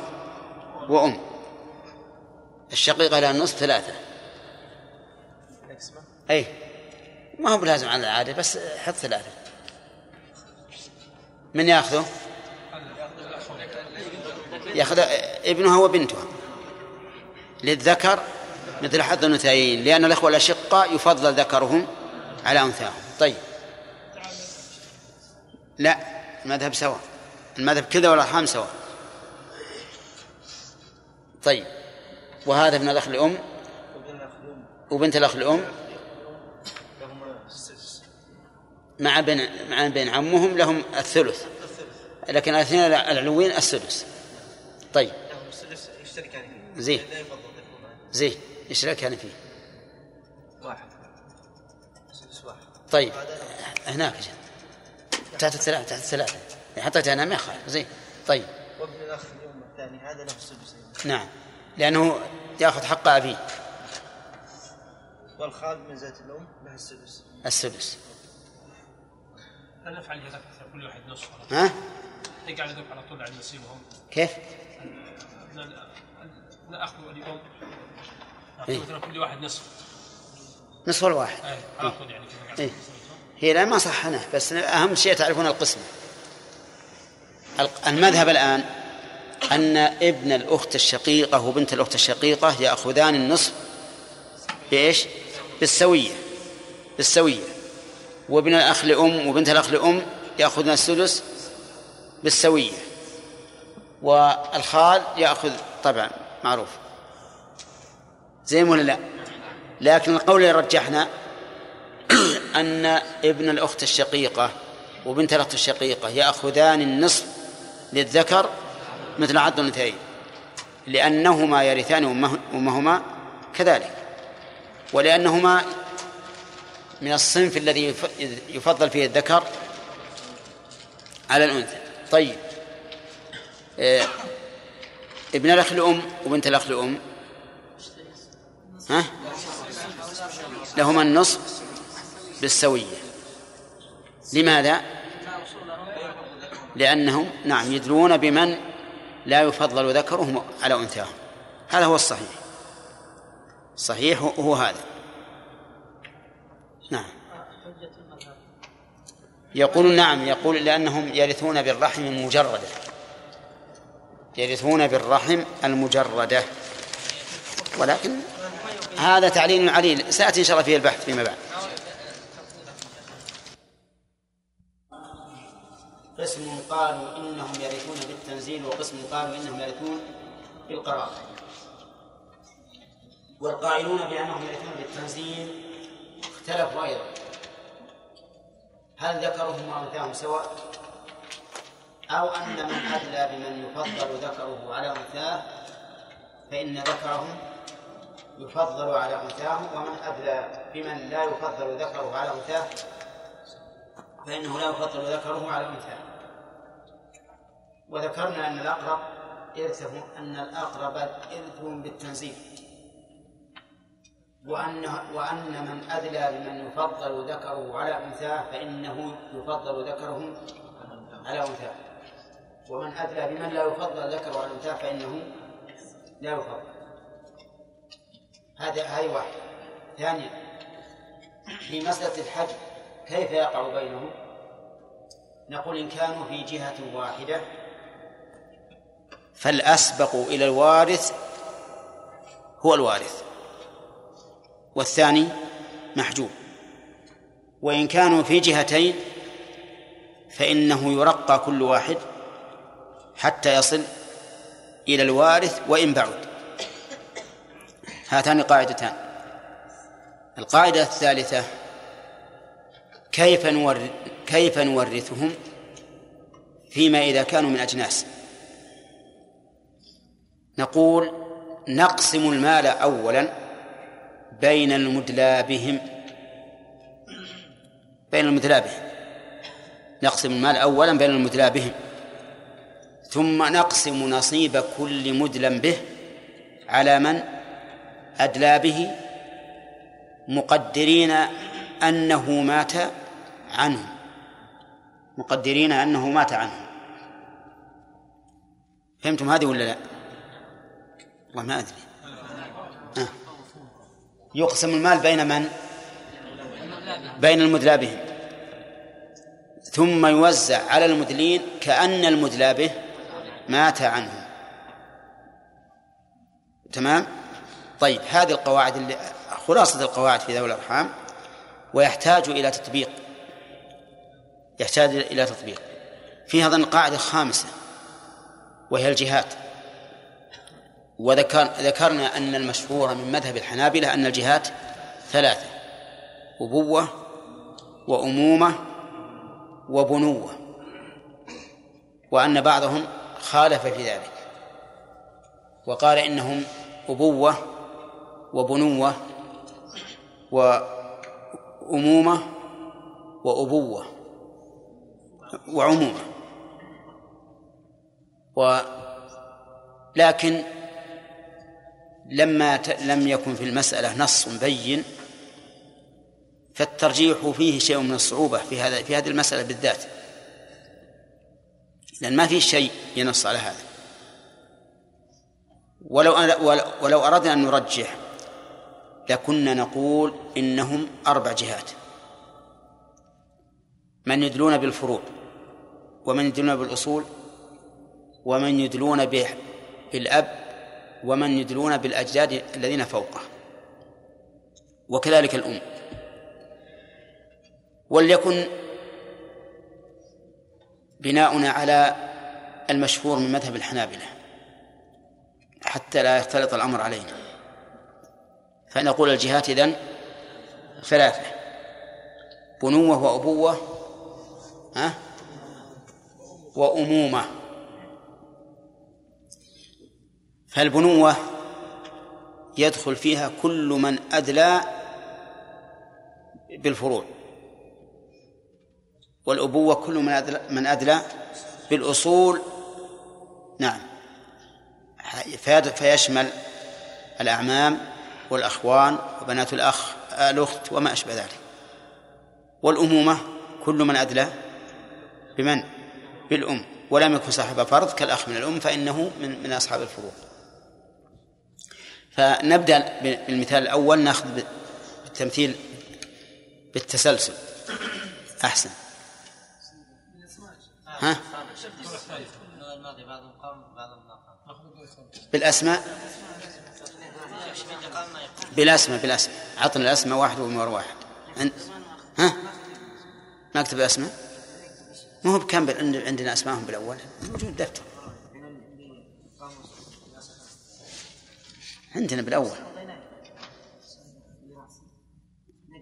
وأم. الشقيقة لها النصف ثلاثة. أي ما هو بلازم على العادة بس حط ثلاثة. من يأخذه؟ يأخذ ابنها وبنتها. للذكر مثل حظ الأنثيين لأن الأخوة الأشقاء يفضل ذكرهم على أنثاهم. طيب. لا المذهب سواء المذهب كذا والأرحام سواء طيب. وهذا ابن الأخ الأم. وبنت الأخ الأم. مع بن مع بين عمهم لهم الثلث. لكن الأثنين العلوين السدس. طيب. يشتركان زين. زين. إيش لك كان فيه؟ واحد. سدس واحد طيب. هناك جد. تحت الثلاثة تحت الثلاثة. حطيتها أنا ما يخالف. زين. طيب. وابن الأخ الام الثاني هذا له السدس. نعم. لأنه يأخذ حق أبيه. والخال من ذات الأم له السدس. السدس. لا نفعل كذا كل واحد نصف ها؟ يقعد يذوق على طول على نصيبهم. كيف؟ ناخذ اليوم إيه. مثلا كل واحد نصف. نصف الواحد. على طول يعني إيه. هي لا ما صحنا بس أهم شيء تعرفون القسمة. الق- المذهب الآن أن ابن الأخت الشقيقة وبنت الأخت الشقيقة يأخذان النصف بإيش؟ بالسوية بالسوية وابن الأخ لأم وبنت الأخ لأم يأخذن السدس بالسوية والخال يأخذ طبعا معروف زين ولا لا؟ لكن القول اللي رجحنا أن ابن الأخت الشقيقة وبنت الأخت الشقيقة يأخذان النصف للذكر مثل عض الأنثيين لأنهما يرثان أمه- أمهما كذلك ولأنهما من الصنف الذي يف- يفضل فيه الذكر على الأنثى. طيب. آه، ابن الأخ الأم وبنت الأخ الأم. ها؟ لهما النصف بالسوية. لماذا؟ لأنهم نعم يدلون بمن لا يفضل ذكرهم على أنثاهم. هذا هو الصحيح. صحيح هو هذا. نعم. يقول نعم يقول لأنهم يرثون بالرحم المجردة. يرثون بالرحم المجردة. ولكن هذا تعليل عليل. سيأتي إن شاء الله فيه البحث فيما بعد. قسم قالوا إنهم يرثون بالتنزيل وقسم قالوا إنهم يرثون بالقرار والقائلون بأنهم يرثون بالتنزيل اختلفوا أيضا. هل ذكرهم وأنثاهم سواء؟ أو أن من أدلى بمن يفضل ذكره على أنثاه فإن ذكرهم يفضل على أنثاه ومن أدلى بمن لا يفضل ذكره على أنثاه فإنه لا يفضل ذكره على أنثاه وذكرنا أن الأقرب إرثه أن الأقرب إرثهم بالتنزيل. وأن وأن من أدلى بمن يفضل ذكره على أنثاه فإنه يفضل ذكره على أنثاه ومن أدلى بمن لا يفضل ذكره على أنثاه فإنه لا يفضل. هذا هذه واحدة. ثانيا في مسألة الحج كيف يقع بينهم؟ نقول إن كانوا في جهة واحدة. فالأسبق إلى الوارث هو الوارث. والثاني محجوب. وإن كانوا في جهتين فإنه يرقى كل واحد حتى يصل إلى الوارث وإن بعد. هاتان قاعدتان القاعدة الثالثة كيف نورث كيف نورثهم فيما إذا كانوا من أجناس؟ نقول نقسم المال أولا بين المدلى بهم. بين المدلى بهم. نقسم المال أولا بين المدلى بهم. ثم نقسم نصيب كل مدلى به على من أدلى به مقدرين أنه مات عنه مقدرين أنه مات عنه فهمتم هذه ولا لا؟ والله ما أدري آه. يقسم المال بين من؟ بين المدلى بهم ثم يوزع على المدلين كأن المدلى به مات عنه تمام؟ طيب هذه القواعد اللي خلاصة القواعد في ذوي الأرحام ويحتاج إلى تطبيق يحتاج إلى تطبيق. في أظن قاعدة خامسة وهي الجهات. وذكر ذكرنا أن المشهور من مذهب الحنابلة أن الجهات ثلاثة أبوة وأمومة وبنوة وأن بعضهم خالف في ذلك. وقال إنهم أبوة وبنوة وأمومة وأبوة. وعمومة ولكن لما لم يكن في المسألة نص بين فالترجيح فيه شيء من الصعوبة في هذا في هذه المسألة بالذات. لأن ما في شيء ينص على هذا. ولو ولو أردنا أن نرجح لكنا نقول إنهم أربع جهات. من يدلون بالفروع ومن يدلون بالأصول ومن يدلون بالأب ومن يدلون بالأجداد الذين فوقه. وكذلك الأم. وليكن بناؤنا على المشهور من مذهب الحنابلة. حتى لا يختلط الأمر علينا. فنقول الجهات إذن ثلاثة. بنوة وأبوة ها؟ وأمومة. فالبنوة يدخل فيها كل من أدلى بالفروع. والأبوة كل من أدلى, من أدلى بالأصول. نعم. فيشمل الأعمام والأخوان وبنات الأخ الأخت وما أشبه ذلك. والأمومة كل من أدلى بمن؟ بالأم ولم يكن صاحب فرض كالأخ من الأم فإنه من من أصحاب الفروض فنبدأ بالمثال الأول نأخذ بالتمثيل بالتسلسل أحسن ها؟ بالأسماء بالأسماء بالأسماء عطنا الأسماء واحد ومر واحد ها؟ ما أكتب الأسماء؟ ما هو بكم عندنا أسماءهم بالأول. موجود دفتر. عندنا بالأول.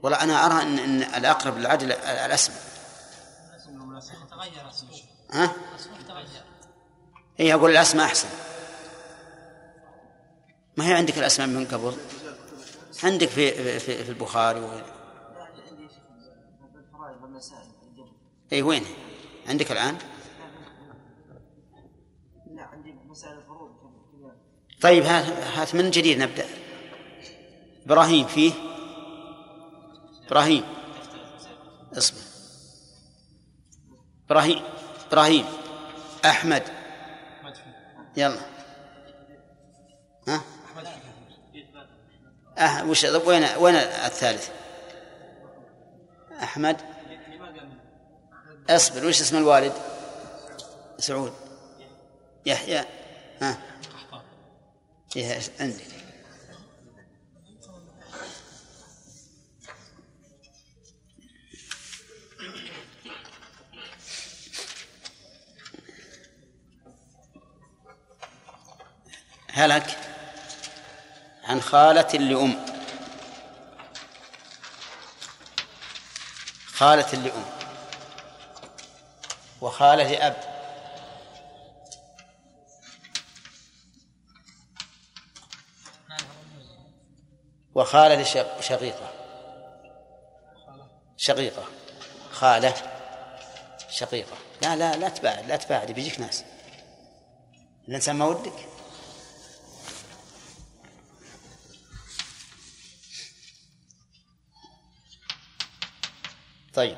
والله أنا أرى أن, إن الأقرب للعدل الأسماء ها؟ إيه أقول الأسماء أحسن. ما هي عندك الأسماء من قبل؟ عندك في في, في البخاري و... اي وين؟ عندك الآن؟ لا عندي مسائل الفروض طيب هات هات من جديد نبدأ. إبراهيم فيه؟ إبراهيم. اصبر إبراهيم إبراهيم. أحمد. يلا. ها؟ أه وش وين وين الثالث؟ أحمد. أصبر وش اسم الوالد؟ سعود. يحيى. ها. إيه عندك. هلك عن خالة لأم. خالة لأم. وخالة لأب. وخالة لشق- شقيقة. شقيقة خالة شقيقة. لا لا لا تباعد لا تباعد بيجيك ناس. الإنسان ما ودك. طيب.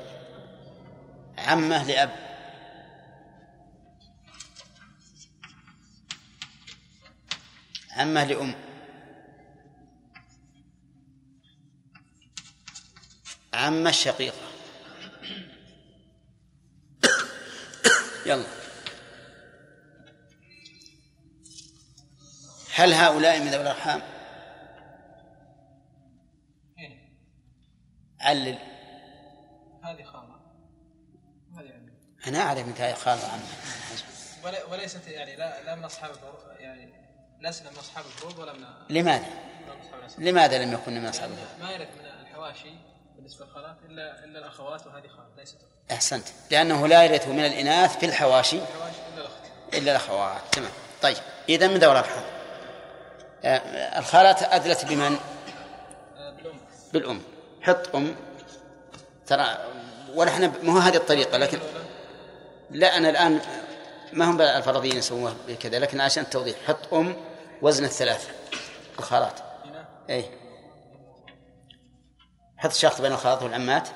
عمه لأب. عمه لأم. عمة الشقيقة يلا. هل هؤلاء من ذوي الأرحام؟ هنا علل. هذه خالة. هذه عمي أنا أعرف أنك خالة عمة. ولا- وليست يعني لا لا من الفروض يعني لسنا من أصحاب الفروض ولا من لماذا؟ اصحاب. لماذا لم يكن من أصحاب الفروض؟ ما يرث من الحواشي بالنسبة للخالات الا إلا الأخوات وهذه خالة ليست أحسنت. لأنه لا يرث من الإناث في الحواشي الحواشي إلا الأخت. إلا الأخوات. تمام. طيب. إذا من ذوي الأرحام آه، الخالات أدلت بمن؟ آه، بالأم. بالأم. حط أم. ترى ونحن ما هو هذه الطريقة لكن لا أنا الآن ما هم الفرضيين يسوون كذا لكن عشان التوضيح حط أم وزن الثلاثة الخالات. أي حط شخص بين الخالات والعمات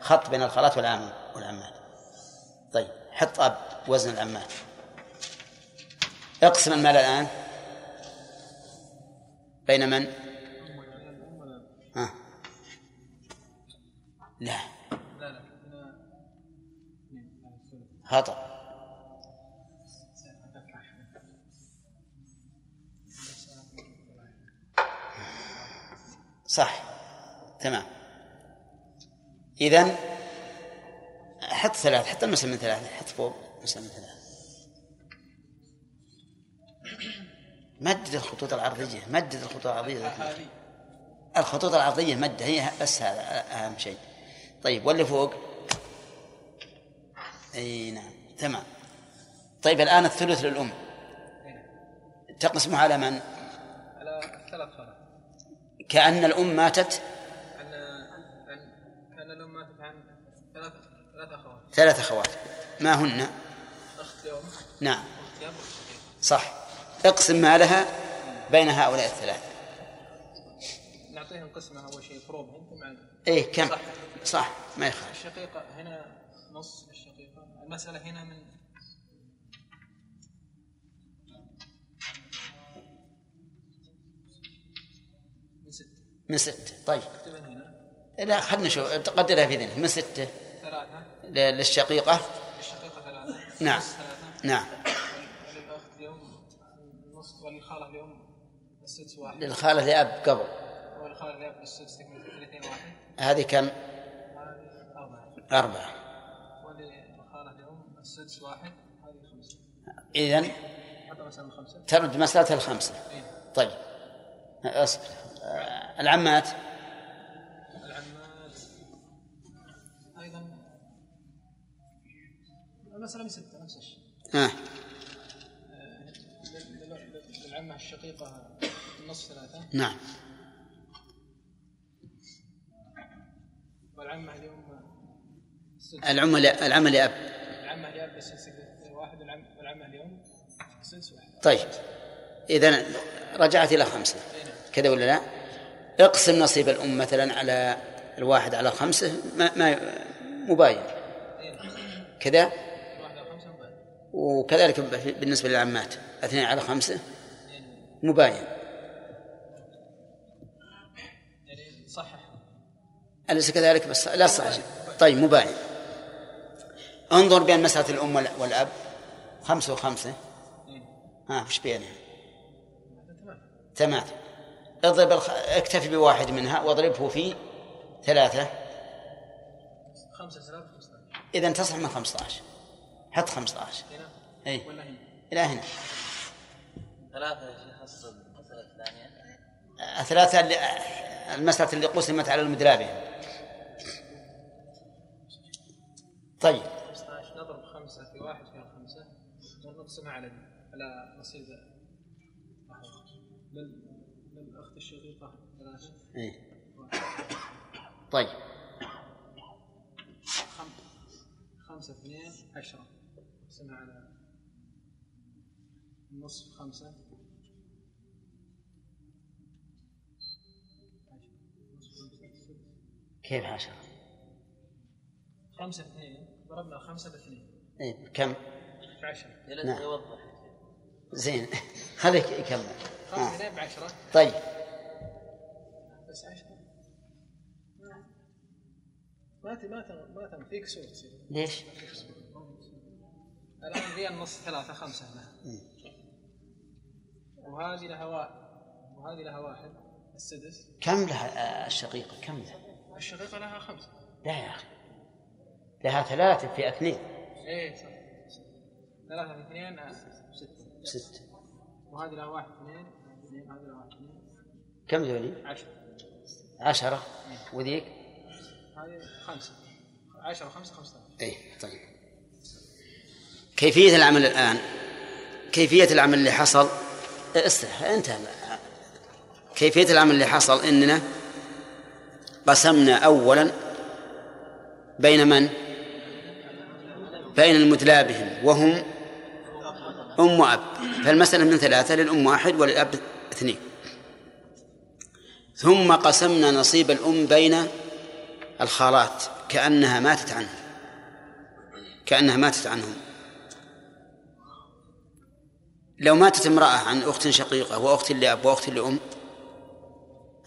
خط بين الخالات والعم والعمات. طيب حط أب وزن العمات. اقسم المال الآن. بين من؟ ها. لا. خطأ صح. تمام. إذن حط ثلاث حط المسلم من ثلاثة حط فوق مسلم من ثلاثة. مدد الخطوط العرضية مدد الخطوط العرضية. الخطوط العرضية مد هي بس هذا أهم شيء. طيب واللي فوق؟ أي نعم. تمام. طيب الآن الثلث للأم. تقسمه على من؟ كأن الأم ماتت كان الام ماتت عن ثلاث ثلاث أخوات ثلاث أخوات ما هن؟ لام نعم. صح اقسم مالها بين هؤلاء الثلاث نعطيهم قسمة أول شيء فروضهم ثم إيه كم؟ صح. صح ما يخالف الشقيقة هنا نص الشقيقة المساله هنا من من ستة. طيب. لا خلنا نشوف. تقدرها في ذهنك. من ستة. ثلاثة. للشقيقة. للشقيقة ثلاثة. نعم. نعم. وللخالة اليوم. السدس واحد. للخالة لأب قبل. وللخالة اليوم السدس تكمل ثلاثين واحد. هذه كم؟ هذه أربعة. أربعة. وللخالة اليوم السدس واحد. هذه خمسة. خمسة. ترد مسألة الخمسة. إيه. طيب. أصبر العمات. العمات أيضا. المسألة من ستة نفس الشيء. ها. لل- للعمة الشقيقة نص ثلاثة. نعم. والعمة اليوم العمة العمة لأب. العمة اليوم السدس واحد والعم- والعمة اليوم السدس واحد. طيب. إذا رجعت إلى خمسة. كذا ولا لا؟ اقسم نصيب الأم مثلا على الواحد على خمسة ما, ما مباين كذا؟ وكذلك بالنسبة للعمات اثنين على خمسة مباين أليس كذلك؟ بس لا صح طيب مباين انظر بين مسألة الأم وال- والأب. خمسة وخمسة. ها وش بينها؟ ثمانية اضرب الخ... اكتفي بواحد منها واضربه في ثلاثة. إذا تصح من 15 حط 15 هنا أي ولا هنا؟ إلى هنا. ثلاثة أصل المسألة الثانية. الثلاثة اللي المسألة اللي قسمت على المدرابين. طيب. 15 نضرب خمسة في واحد خمسة. ونقسمها على على نصيب. لل- للأخت الشقيقة ثلاثة إيه. طيب خم... خمسة اثنين عشرة نقسمها على النصف خمسة عشرة. نصف خمسة. كيف عشرة؟ خمسة اثنين ضربنا خمسة باثنين إيه كم؟ عشرة نعم. يوضح زين خليك يكمل خمسة آه. اثنين بعشرة طيب بس عشرة ما ما ما تم. في كسور تصير ليش؟ الآن ذي النص ثلاثة خمسة هنا. وهذه لها واحد وهذه لها واحد. السدس. كم لها؟ آه، الشقيقة كم لها؟ الشقيقة لها خمسة. لا يا أخي. لها ثلاثة في اثنين. إيه صح ثلاثة في اثنين آه، ستة. ست وهذه لها واحد اثنين اثنين هذه لها واحد اثنين. كم ذولي؟ عشرة. عشرة وذيك؟ هذه خمسة. عشرة خمسة خمسة. إيه طيب. كيفية العمل الآن؟ كيفية العمل اللي حصل؟ استرح انتهى كيفية العمل اللي حصل؟ إننا قسمنا اولا بين من؟ بين المدلى بهم وهم أم وأب. فالمسألة من ثلاثة للأم واحد وللأب اثنين. ثم قسمنا نصيب الأم بين الخالات كأنها ماتت عنهم. كأنها ماتت عنهم. لو ماتت امرأة عن أخت شقيقة وأخت لأب وأخت لأم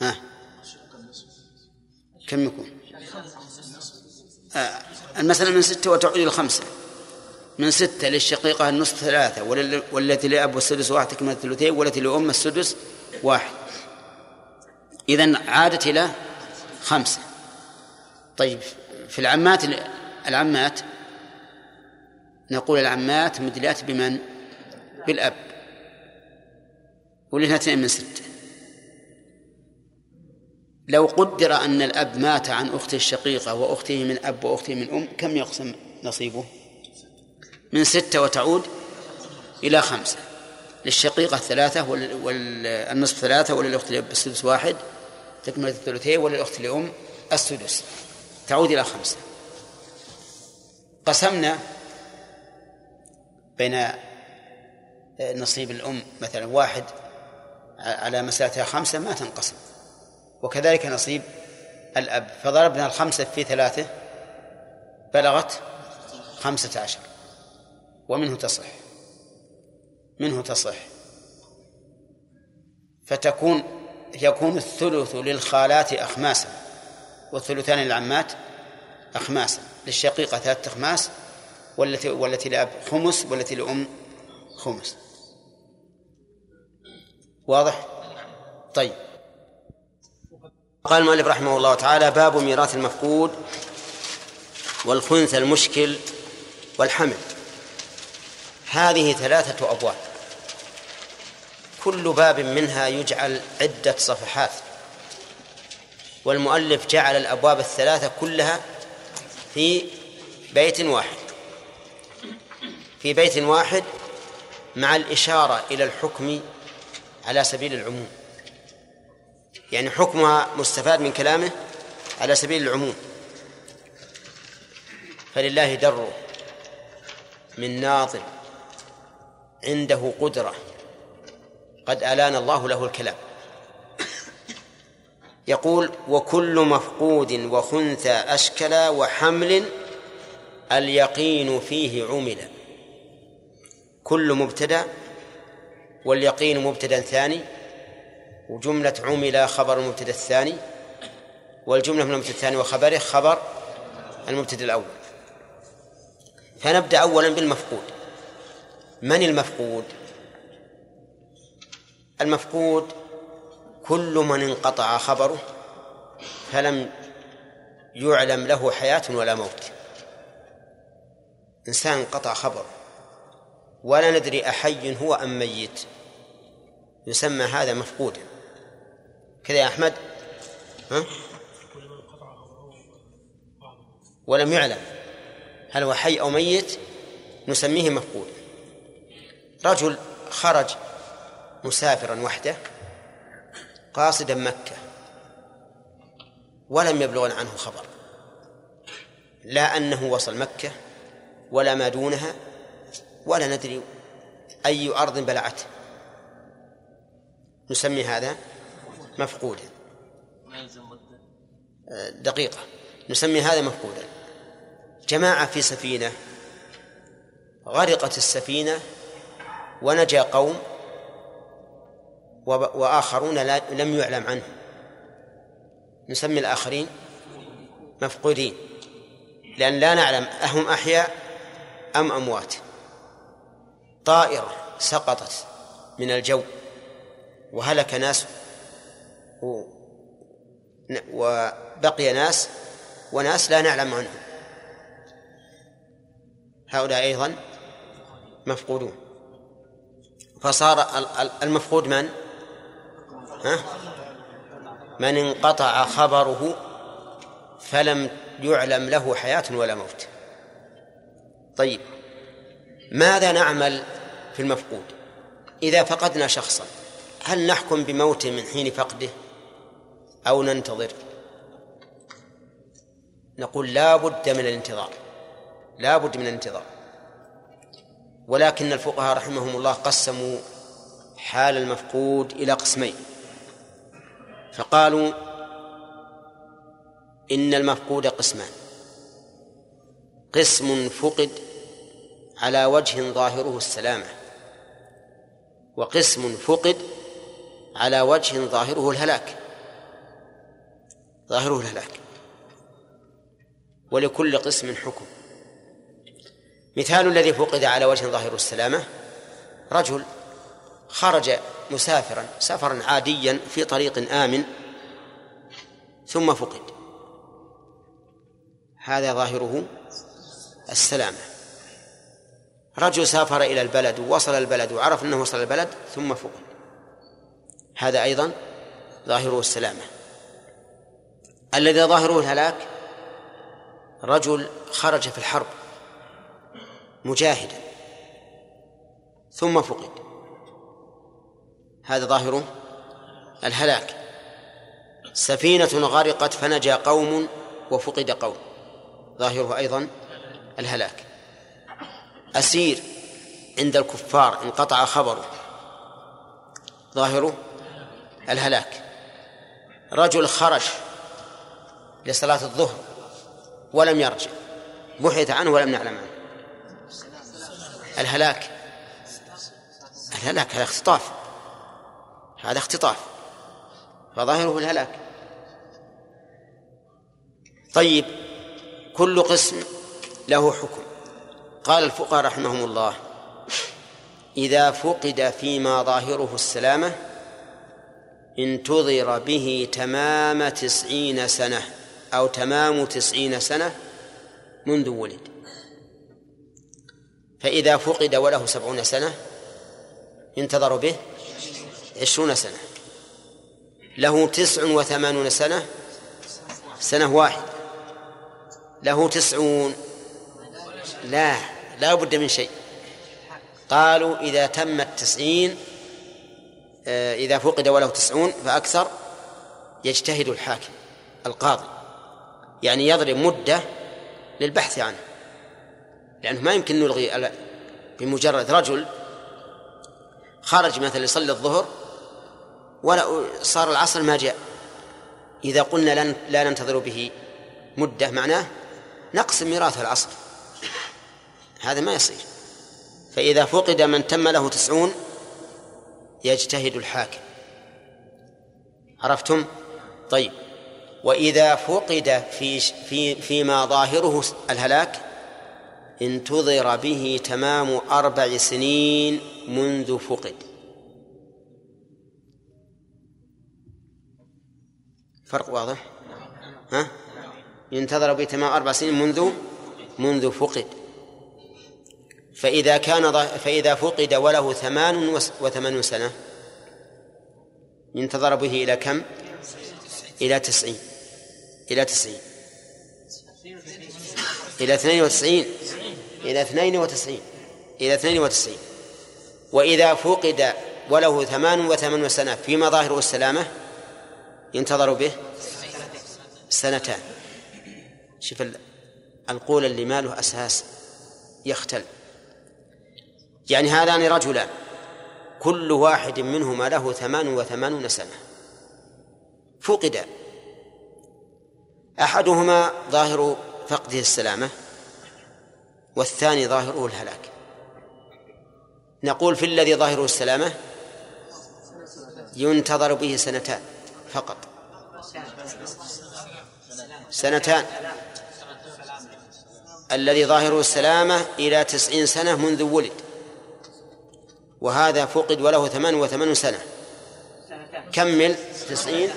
ها؟ كم يكون؟ آه المسألة من ستة وتعود إلى خمسة. من ستة للشقيقة النصف ثلاثة والتي لأب والسدس واحد تكمل الثلثين والتي لأم السدس واحد. إذن عادت إلى خمسة. طيب في العمات العمات نقول العمات مدلات بمن؟ بالأب. ولهنا اثنين من ستة. لو قدر أن الأب مات عن أخته الشقيقة وأخته من أب وأخته من أم كم يقسم نصيبه؟ من ستة وتعود إلى خمسة. للشقيقة ثلاثة وال- والنصف ثلاثة وللأخت السدس واحد. تكملة الثلثين وللأخت الأم السدس. تعود إلى خمسة. قسمنا بين نصيب الأم مثلا واحد على مسألتها خمسة ما تنقسم. وكذلك نصيب الأب. فضربنا الخمسة في ثلاثة بلغت خمسة عشر. ومنه تصح. منه تصح. فتكون يكون الثلث للخالات أخماسا والثلثان للعمات أخماسا للشقيقة ثلاثة أخماس والتي والتي لأب خمس والتي لأم خمس. واضح؟ طيب. قال المؤلف رحمه الله تعالى باب ميراث المفقود والخنث المشكل والحمل. هذه ثلاثة أبواب. كل باب منها يجعل عدة صفحات. والمؤلف جعل الأبواب الثلاثة كلها في بيت واحد. في بيت واحد مع الإشارة إلى الحكم على سبيل العموم. يعني حكمها مستفاد من كلامه على سبيل العموم. فلله در من ناظر عنده قدرة قد ألان الله له الكلام. يقول وكل مفقود وخنثى أشكل وحمل اليقين فيه عمل كل مبتدأ واليقين مبتدأ ثاني وجملة عمل خبر المبتدأ الثاني والجملة من المبتدأ الثاني وخبره خبر المبتدأ الأول. فنبدأ أولا بالمفقود. من المفقود؟ المفقود كل من انقطع خبره فلم يعلم له حياة ولا موت. إنسان انقطع خبره. ولا ندري أحي هو أم ميت. يسمى هذا مفقودا. كذا يا أحمد؟ ها؟ ولم يعلم هل هو حي أو ميت نسميه مفقود. رجل خرج مسافرا وحده قاصدا مكة ولم يبلغ عنه خبر. لا أنه وصل مكة ولا ما دونها ولا ندري أي أرض بلعته. نسمي هذا مفقودا. دقيقة. نسمي هذا مفقودا. جماعة في سفينة غرقت السفينة ونجا قوم وآخرون لم يعلم عنهم نسمي الآخرين مفقودين. لأن لا نعلم أهم أحياء أم أموات. طائرة سقطت من الجو وهلك ناس وبقي ناس وناس لا نعلم عنهم. هؤلاء أيضا مفقودون. فصار ال- ال- المفقود من؟ ها؟ من انقطع خبره فلم يعلم له حياة ولا موت. طيب ماذا نعمل في المفقود؟ إذا فقدنا شخصا هل نحكم بموته من حين فقده أو ننتظر؟ نقول لا بد من الانتظار لا بد من الانتظار. ولكن الفقهاء رحمهم الله قسموا حال المفقود إلى قسمين. فقالوا إن المفقود قسمان. قسم فقد على وجه ظاهره السلامة وقسم فقد على وجه ظاهره الهلاك. ظاهره الهلاك. ولكل قسم حكم. مثال الذي فقد على وجه ظاهره السلامة رجل خرج مسافرا سفرا عاديا في طريق آمن ثم فقد. هذا ظاهره السلامة. رجل سافر إلى البلد ووصل البلد وعرف أنه وصل البلد ثم فقد. هذا أيضا ظاهره السلامة. الذي ظاهره الهلاك رجل خرج في الحرب مجاهدا ثم فقد. هذا ظاهره الهلاك. سفينة غرقت فنجا قوم وفقد قوم. ظاهره أيضا الهلاك. أسير عند الكفار انقطع خبره. ظاهره الهلاك. رجل خرج لصلاة الظهر ولم يرجع. بحث عنه ولم نعلم عنه. الهلاك. الهلاك هذا اختطاف. هذا اختطاف. فظاهره الهلاك. طيب كل قسم له حكم. قال الفقهاء رحمهم الله إذا فقد فيما ظاهره السلامة انتظر به تمام تسعين سنة أو تمام تسعين سنة منذ ولد. فإذا فقد وله سبعون سنة ينتظر به. عشرون سنة. له تسع وثمانون سنة. سنة واحدة له تسعون. لا لا بد من شيء. قالوا إذا تم التسعين آه، إذا فقد وله تسعون فأكثر يجتهد الحاكم القاضي. يعني يضرب مدة للبحث عنه. لأنه ما يمكن نلغي بمجرد رجل خرج مثلا يصلي الظهر ولا صار العصر ما جاء إذا قلنا لن لا ننتظر به مدة معناه نقسم ميراث العصر. هذا ما يصير. فإذا فقد من تم له تسعون يجتهد الحاكم. عرفتم؟ طيب. وإذا فقد في في فيما ظاهره الهلاك انتظر به تمام أربع سنين منذ فقد. فرق واضح؟ ها؟ ينتظر به تمام أربع سنين منذ منذ فقد. فإذا كان فإذا فقد وله ثمان وثمانون سنة. ينتظر به إلى كم؟ إلى تسعين. إلى تسعين. إلى اثنين وتسعين. إلى اثنين وتسعين. إلى اثنين وتسعين. وإذا فقد وله ثمان وثمانون سنة فيما ظاهره السلامة ينتظر به سنتان. شوف القول اللي ما له أساس يختل. يعني هذان رجلان. كل واحد منهما له ثمان وثمانون سنة. فقد. أحدهما ظاهر فقده السلامة والثاني ظاهره الهلاك. نقول في الذي ظاهره السلامة ينتظر به سنتان فقط. سنتان. الذي ظاهره السلامة إلى تسعين سنة منذ ولد. وهذا فقد وله ثمان وثمان سنة. كمل. تسعين.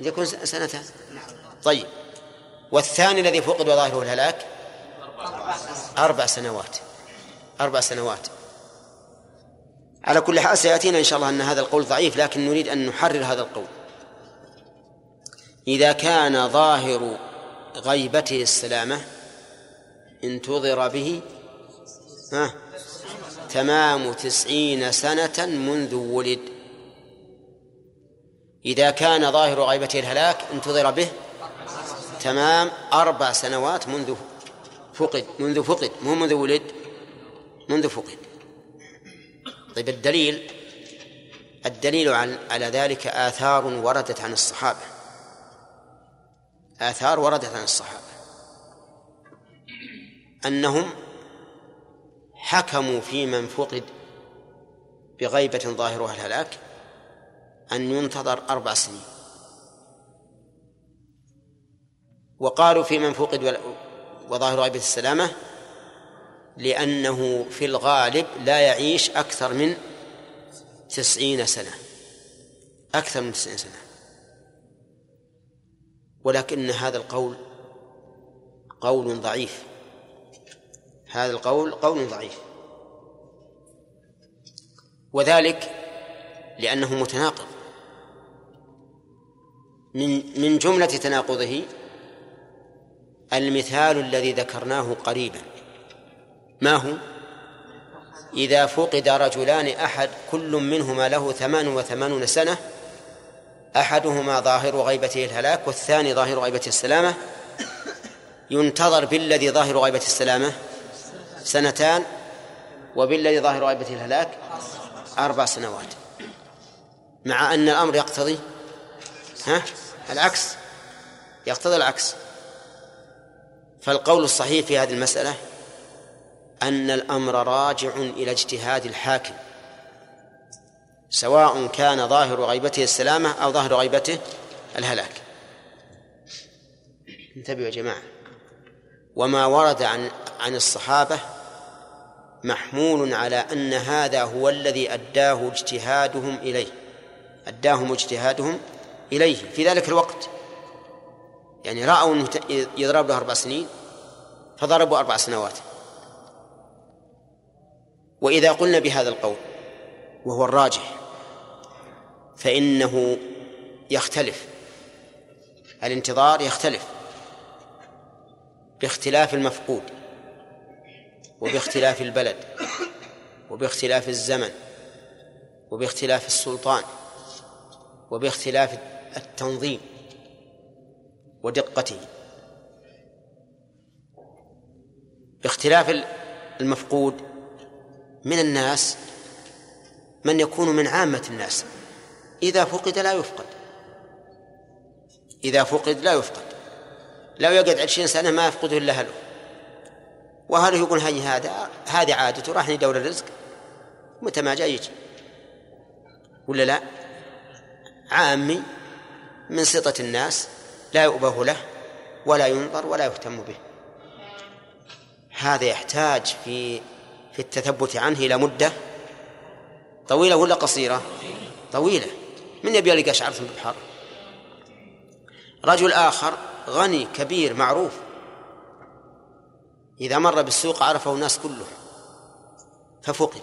يكون سنتان. طيب. والثاني الذي فقد وظاهره الهلاك؟ أربع سنوات. أربع سنوات. على كل حال سيأتينا إن شاء الله أن هذا القول ضعيف لكن نريد أن نحرر هذا القول. إذا كان ظاهر غيبته السلامة انتظر به ها؟ تمام تسعين سنة منذ ولد. إذا كان ظاهر غيبته الهلاك انتظر به. تمام أربع سنوات منذ فقد منذ فقد مو منذ ولد منذ فقد. طيب الدليل الدليل على ذلك آثار وردت عن الصحابة. آثار وردت عن الصحابة. أنهم حكموا في من فقد بغيبة ظاهرها الهلاك أن ينتظر أربع سنين. وقالوا في من فقد وظاهر غيبة السلامة لأنه في الغالب لا يعيش أكثر من تسعين سنة. أكثر من تسعين سنة. ولكن هذا القول قول ضعيف. هذا القول قول ضعيف. وذلك لأنه متناقض. من من جملة تناقضه المثال الذي ذكرناه قريبا. ما هو؟ إذا فقد رجلان أحد كل منهما له ثمان وثمانون سنة أحدهما ظاهر غيبته الهلاك والثاني ظاهر غيبته السلامة. ينتظر بالذي ظاهر غيبة السلامة سنتان وبالذي ظاهر غيبة الهلاك أربع سنوات. مع أن الأمر يقتضي ها؟ العكس. يقتضي العكس. فالقول الصحيح في هذه المسألة أن الأمر راجع إلى اجتهاد الحاكم. سواء كان ظاهر غيبته السلامة أو ظاهر غيبته الهلاك. انتبهوا يا جماعة. وما ورد عن عن الصحابة محمول على أن هذا هو الذي أداه اجتهادهم إليه. أداهم اجتهادهم إليه في ذلك الوقت. يعني رأوا أنه يضرب له أربع سنين فضربوا أربع سنوات. وإذا قلنا بهذا القول وهو الراجح فإنه يختلف الانتظار يختلف باختلاف المفقود وباختلاف البلد وباختلاف الزمن وباختلاف السلطان وباختلاف التنظيم ودقته. باختلاف المفقود من الناس من يكون من عامة الناس. إذا فقد لا يفقد. إذا فقد لا يفقد. لو يقعد عشرين سنة ما يفقده إلا أهله. وأهله يقول هاي هذا هذه عادته راح يدور الرزق متى ما جاء يجي. ولا لا؟ عامي من سطة الناس لا يؤبه له ولا ينظر ولا يهتم به. هذا يحتاج في في التثبت عنه إلى مدة طويلة ولا قصيرة؟ طويلة. من يبي يلقى شعرة بالبحر رجل آخر غني كبير معروف. إذا مر بالسوق عرفه الناس كله ففقد.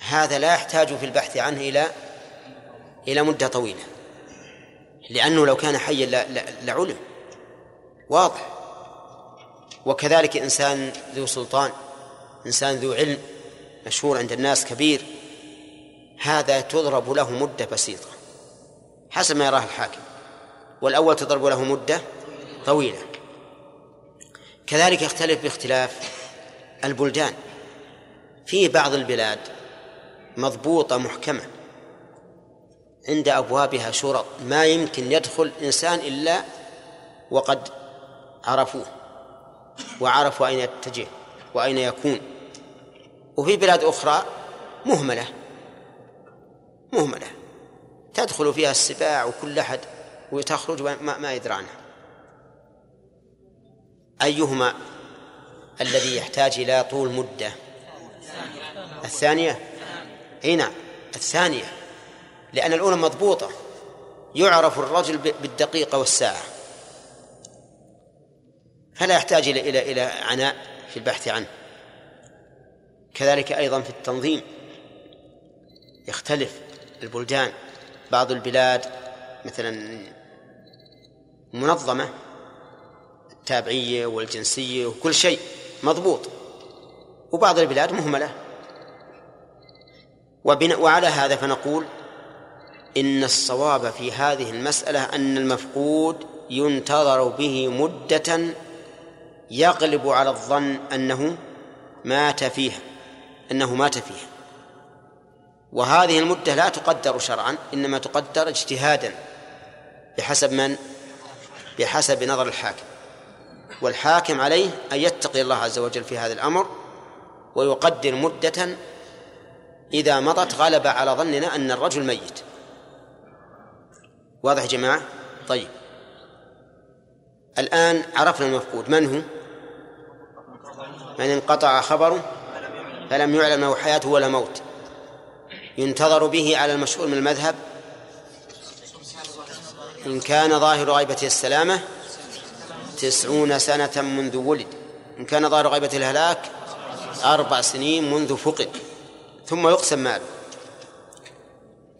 هذا لا يحتاج في البحث عنه إلى إلى مدة طويلة. لأنه لو كان حيا لعلم واضح. وكذلك إنسان ذو سلطان إنسان ذو علم. مشهور عند الناس كبير هذا تضرب له مدة بسيطة حسب ما يراه الحاكم. والأول تضرب له مدة طويلة. كذلك يختلف باختلاف البلدان. في بعض البلاد مضبوطة محكمة عند أبوابها شرط ما يمكن يدخل إنسان إلا وقد عرفوه وعرفوا أين يتجه وأين يكون. وفي بلاد أخرى مهملة. مهملة. تدخل فيها السباع وكل أحد وتخرج ما, ما يدري عنها. أيهما الذي يحتاج إلى طول مدة؟ الثانية؟ أي نعم الثانية. لأن الأولى مضبوطة. يعرف الرجل بالدقيقة والساعة. فلا يحتاج إلى إلى إلى عناء في البحث عنه. كذلك أيضا في التنظيم. يختلف البلدان. بعض البلاد مثلا منظمة التابعية والجنسية وكل شيء مضبوط وبعض البلاد مهملة. وعلى هذا فنقول إن الصواب في هذه المسألة أن المفقود ينتظر به مدة يغلب على الظن أنه مات فيها. أنه مات فيها وهذه المدة لا تقدر شرعا إنما تقدر اجتهادا بحسب من؟ بحسب نظر الحاكم والحاكم عليه أن يتقي الله عز وجل في هذا الأمر ويقدر مدة إذا مضت غلب على ظننا أن الرجل ميت واضح يا جماعة؟ طيب الآن عرفنا المفقود من هو؟ من انقطع خبره فلم يعلم له حياته ولا موت. ينتظر به على المشهور من المذهب. إن كان ظاهر غيبته السلامة تسعون سنة منذ ولد. إن كان ظاهر غيبة الهلاك أربع سنين منذ فقد. ثم يقسم ماله.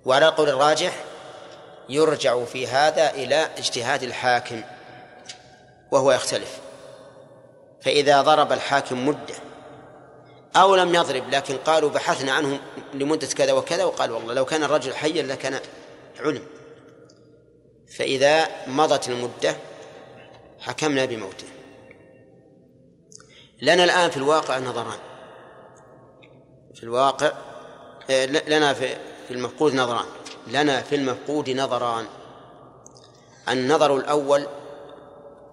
وعلى القول الراجح يرجع في هذا إلى اجتهاد الحاكم وهو يختلف. فإذا ضرب الحاكم مدة أو لم يضرب لكن قالوا بحثنا عنه لمدة كذا وكذا وقال والله لو كان الرجل حيا لكان علم. فإذا مضت المدة حكمنا بموته. لنا الآن في الواقع نظران. في الواقع لنا في المفقود نظران. لنا في المفقود نظران. النظر الأول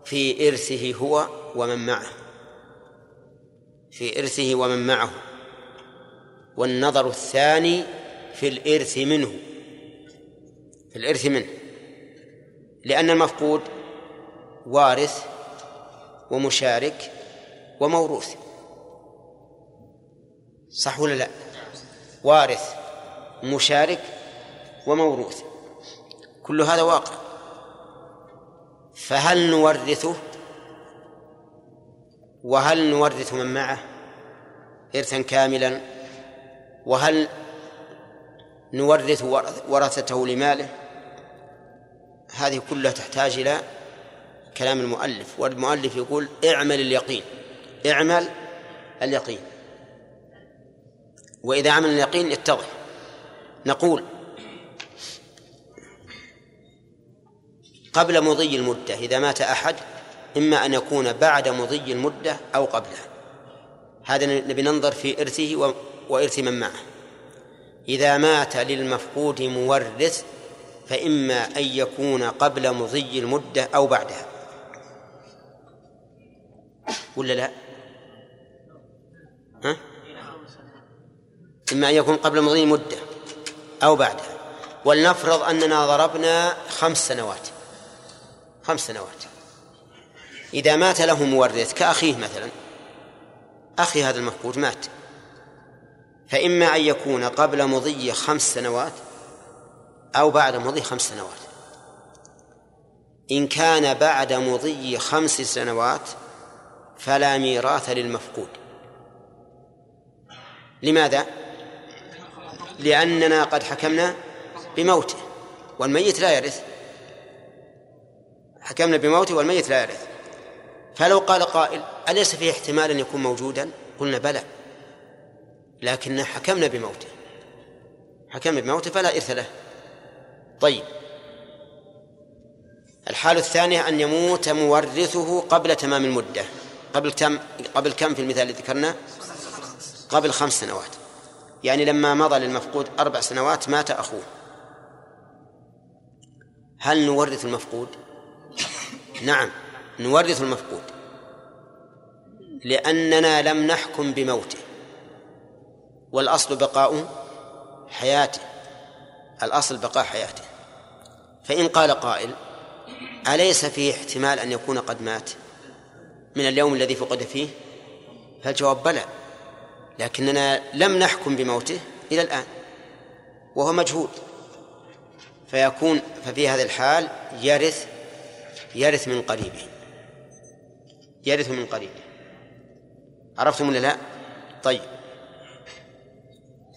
في إرثه هو ومن معه. في إرثه ومن معه. والنظر الثاني في الإرث منه. في الإرث منه. لأن المفقود وارث ومشارك وموروث. صح ولا لا؟ وارث مشارك وموروث. كل هذا واقع. فهل نورثه؟ وهل نورث من معه إرثا كاملا؟ وهل نورث ورثته لماله؟ هذه كلها تحتاج إلى كلام المؤلف والمؤلف يقول اعمل اليقين اعمل اليقين. وإذا عمل اليقين يتضح نقول قبل مضي المدة إذا مات أحد إما أن يكون بعد مضي المدة أو قبلها. هذا نبي ننظر في إرثه وإرث من معه. إذا مات للمفقود مورث فإما أن يكون قبل مضي المدة أو بعدها. ولا لا؟ ها؟ إما أن يكون قبل مضي المدة أو بعدها. ولنفرض أننا ضربنا خمس سنوات. خمس سنوات. إذا مات له مورث كأخيه مثلا. أخي هذا المفقود مات. فإما أن يكون قبل مضي خمس سنوات أو بعد مضي خمس سنوات. إن كان بعد مضي خمس سنوات فلا ميراث للمفقود. لماذا؟ لأننا قد حكمنا بموته والميت لا يرث. حكمنا بموته والميت لا يرث. فلو قال قائل أليس فيه احتمال أن يكون موجودا؟ قلنا بلى. لكن حكمنا بموته. حكمنا بموته فلا إرث له. طيب. الحالة الثانية أن يموت مورثه قبل تمام المدة. قبل كم؟ قبل كم في المثال الذي ذكرناه؟ قبل خمس سنوات. يعني لما مضى للمفقود أربع سنوات مات أخوه. هل نورث المفقود؟ نعم. نورث المفقود. لأننا لم نحكم بموته. والأصل بقاء حياته. الأصل بقاء حياته. فإن قال قائل أليس فيه احتمال أن يكون قد مات؟ من اليوم الذي فقد فيه؟ فالجواب بلى. لكننا لم نحكم بموته إلى الآن. وهو مجهول. فيكون ففي هذا الحال يرث يرث من قريبه. يرث من قريبه عرفتم ولا لا؟ طيب.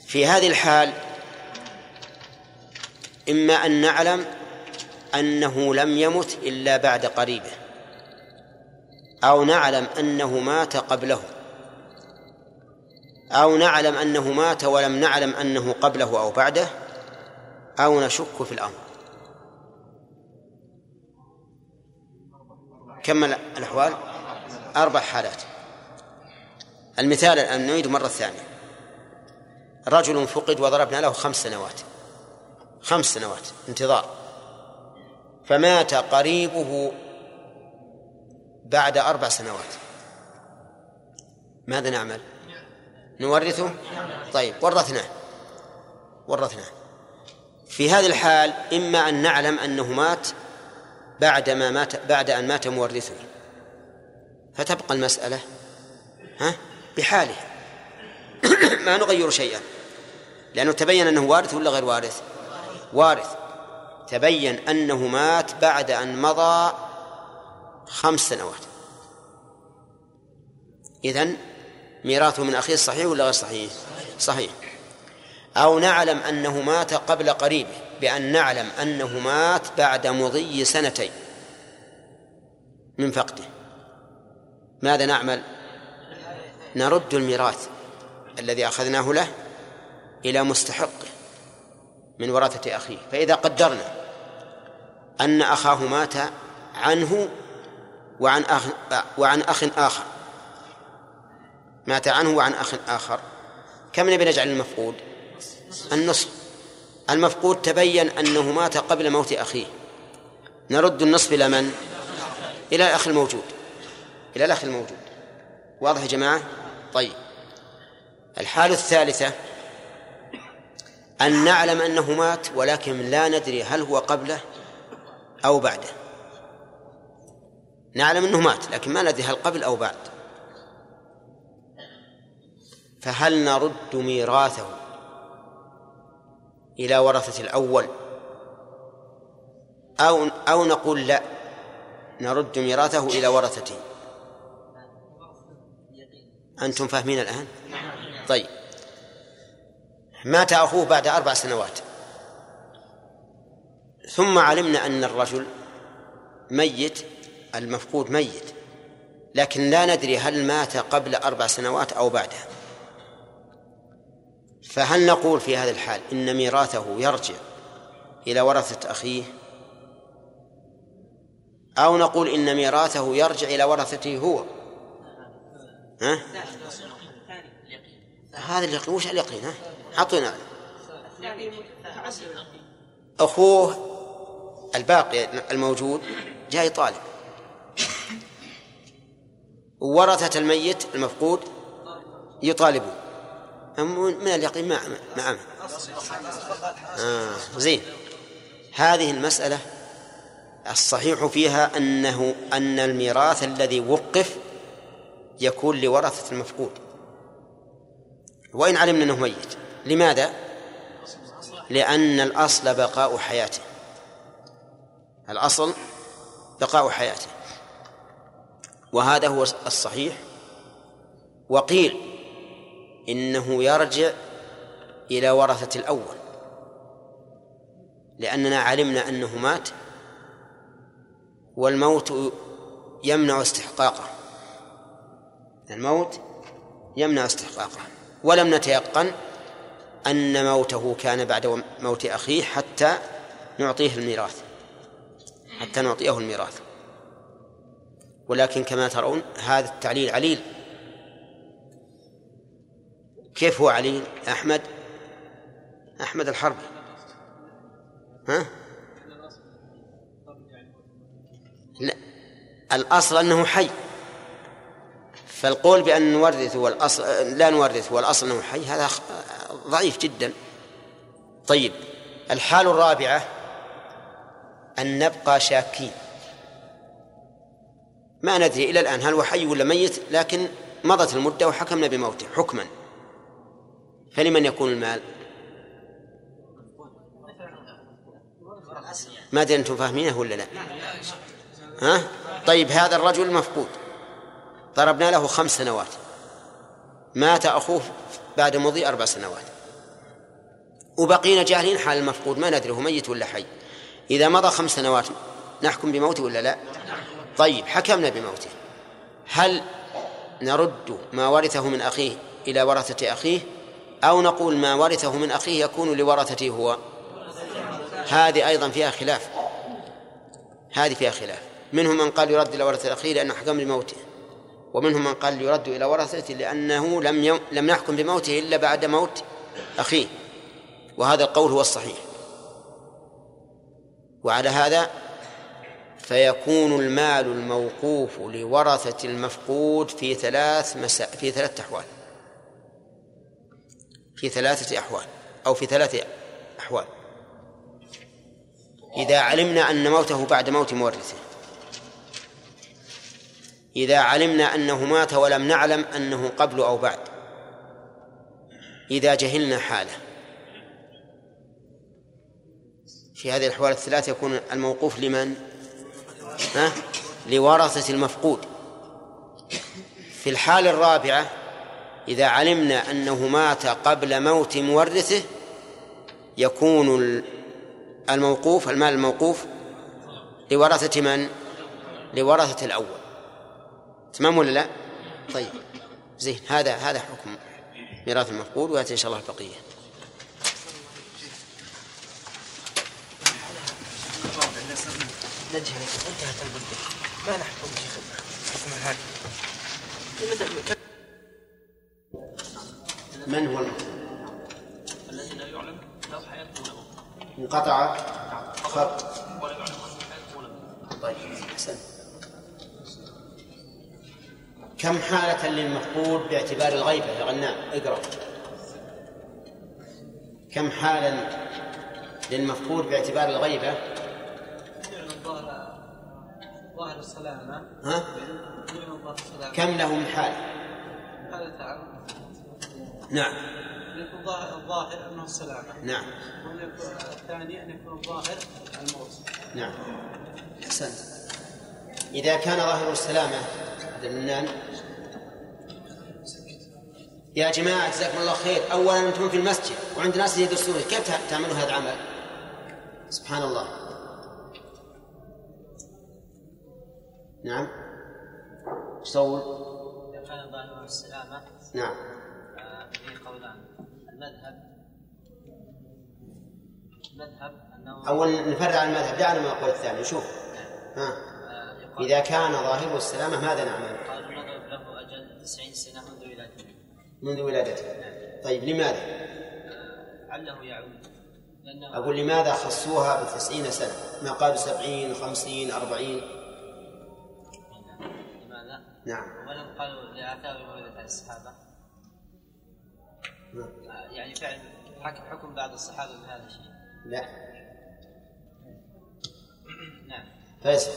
في هذه الحال إما أن نعلم أنه لم يمت إلا بعد قريبه أو نعلم أنه مات قبله أو نعلم أنه مات ولم نعلم أنه قبله أو بعده أو نشك في الأمر. كم الأحوال. أربع حالات. المثال الآن نعيد مرة ثانية. رجل فقد وضربنا له خمس سنوات. خمس سنوات انتظار. فمات قريبه بعد أربع سنوات. ماذا نعمل؟ نورثه؟ طيب ورثناه. ورثناه. في هذه الحال إما أن نعلم أنه مات بعد ما مات بعد أن مات مورثه. فتبقى المسألة ها؟ بحالها. ما نغير شيئا. لأنه تبين أنه وارث ولا غير وارث؟ وارث. تبين أنه مات بعد أن مضى خمس سنوات. إذن ميراثه من أخيه صحيح ولا غير صحيح؟ صحيح. أو نعلم أنه مات قبل قريبه بأن نعلم أنه مات بعد مضي سنتين من فقده. ماذا نعمل؟ نرد الميراث الذي أخذناه له إلى مستحقه من ورثة أخيه. فإذا قدرنا أن أخاه مات عنه وعن أخ وعن أخ آخر. مات عنه وعن أخ آخر. كم نبي نجعل المفقود؟ النصف. المفقود تبين أنه مات قبل موت أخيه. نرد النصف إلى من؟ إلى الأخ الموجود. إلى الأخ الموجود. واضح يا جماعة؟ طيب. الحالة الثالثة أن نعلم أنه مات ولكن لا ندري هل هو قبله أو بعده. نعلم أنه مات لكن ما ندري هل قبل أو بعد. فهل نرد ميراثه إلى ورثة الأول؟ أو أو نقول لا نرد ميراثه إلى ورثته. أنتم فاهمين الآن؟ طيب. مات أخوه بعد أربع سنوات. ثم علمنا أن الرجل ميت المفقود ميت. لكن لا ندري هل مات قبل أربع سنوات أو بعدها. فهل نقول في هذا الحال إن ميراثه يرجع إلى ورثة أخيه؟ أو نقول إن ميراثه يرجع إلى ورثته هو؟ ها؟ هذا اليقين وش اليقين ها؟ أعطونا أخوه الباقي الموجود جاي طالب. ورثة الميت المفقود يطالبون من اليقين؟ ما ما آه زين. هذه المسألة الصحيح فيها أنه أن الميراث الذي وقف يكون لورثة المفقود. وإن علمنا أنه ميت. لماذا؟ لأن الأصل بقاء حياته. الأصل بقاء حياته. وهذا هو الصحيح. وقيل إنه يرجع إلى ورثة الأول. لأننا علمنا أنه مات والموت يمنع استحقاقه. الموت يمنع استحقاقه ولم نتيقن أن موته كان بعد موت أخيه حتى نعطيه الميراث حتى نعطيه الميراث. ولكن كما ترون هذا التعليل عليل. كيف هو عليل؟ أحمد أحمد الحربي. ها؟ لا الأصل أنه حي. فالقول بأن نورثه والأصل لا نورثه والأصل أنه حي هذا ضعيف جدا. طيب الحال الرابعة أن نبقى شاكين. ما ندري إلى الآن هل هو حي ولا ميت لكن مضت المدة وحكمنا بموته حكما. فلمن يكون المال؟ ما أدري أنتم فاهمينه ولا لا. ها؟ طيب هذا الرجل مفقود. ضربنا له خمس سنوات. مات أخوه بعد مضي أربع سنوات. وبقينا جاهلين حال المفقود. ما ندري هو ميت ولا حي. إذا مضى خمس سنوات نحكم بموته ولا لا؟ طيب حكمنا بموته. هل نرد ما ورثه من أخيه إلى ورثة أخيه؟ أو نقول ما ورثه من أخيه يكون لورثته هو؟ هذه أيضا فيها خلاف. هذه فيها خلاف. منهم من قال يرد إلى ورثة أخيه لأنه حكم بموته. ومنهم من قال يرد إلى ورثته لأنه لم. لم يحكم بموته إلا بعد موت أخيه. وهذا القول هو الصحيح. وعلى هذا فيكون المال الموقوف لورثة المفقود في ثلاث مسا... في ثلاث أحوال. في ثلاثة أحوال أو في ثلاثة أحوال. إذا علمنا أن موته بعد موت مورثه إذا علمنا أنه مات ولم نعلم أنه قبل أو بعد إذا جهلنا حاله في هذه الأحوال الثلاث يكون الموقوف لمن؟ ها؟ لورثة المفقود في الحالة الرابعة إذا علمنا أنه مات قبل موت مورثه يكون الموقوف المال الموقوف لورثة من؟ لورثة الأول تمام ولا لا؟ طيب. زين هذا هذا حكم ميراث المفقود وياتي إن شاء الله البقية. انتهت ما نحكم من هو؟ الذي لا يعلم له انقطع خط ولا يعلم عنه حياة ولا طيب احسن كم حالة للمفقود باعتبار الغيبة يا غنام؟ اقرأ. كم حالا للمفقود باعتبار الغيبة؟ ظاهر ظاهر السلامة. ها؟ كم له من حالة هذا تعرف نعم الظاهر أنه السلامة نعم. واليكون الثاني أن يكون الظاهر الموت. نعم. أحسنت. إذا كان ظاهر السلامة هذا منان. يا جماعة جزاكم الله خير. أولا أنتم في المسجد وعند ناس يدرسون كيف تعملون هذا العمل؟ سبحان الله. نعم. إيش تقول؟ إذا كان ظاهر السلامة. نعم. فيه قولان. المذهب. المذهب أنه أول نفرع المذهب. دعنا من القول الثاني. شوف. ها. آه، إذا كان ظاهره السلامة ماذا نعمل؟ قالوا نضرب له أجل 90 سنة. منذ ولادته. طيب لماذا؟ لعله يعود. أقول لماذا خصوها بتسعين سنة؟ ما قالوا سبعين خمسين أربعين؟ لماذا؟ نعم. ولم قالوا لآثار موردة عن الصحابة. نعم. يعني فعلا حكم حكم بعض الصحابة بهذا الشيء. لا. نعم. فيصل.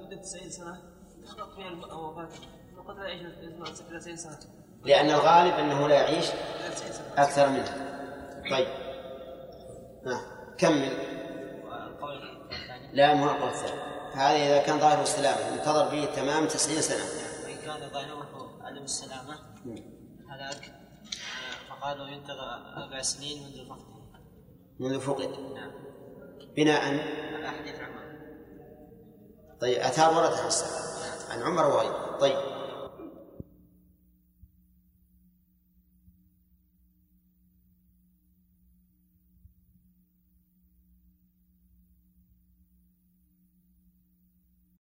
مدة 90 سنة تخلق فيها الوفاة وقد لا يعيش إلى 90 سنة. لأن الغالب أنه لا يعيش إلى 90 سنة أكثر منها. طيب. ها كمل. لا مو القول الثاني هذا إذا كان ظاهر السلامة انتظر به تمام تسعين سنة. وإن كان ظاهره عدم السلامة هلاك فقالوا ينتظر أربع سنين منذ فقده منذ فقد نعم. بناء؟ على حديث عمر. طيب اثار ورد عن عن عمر وغيره. طيب.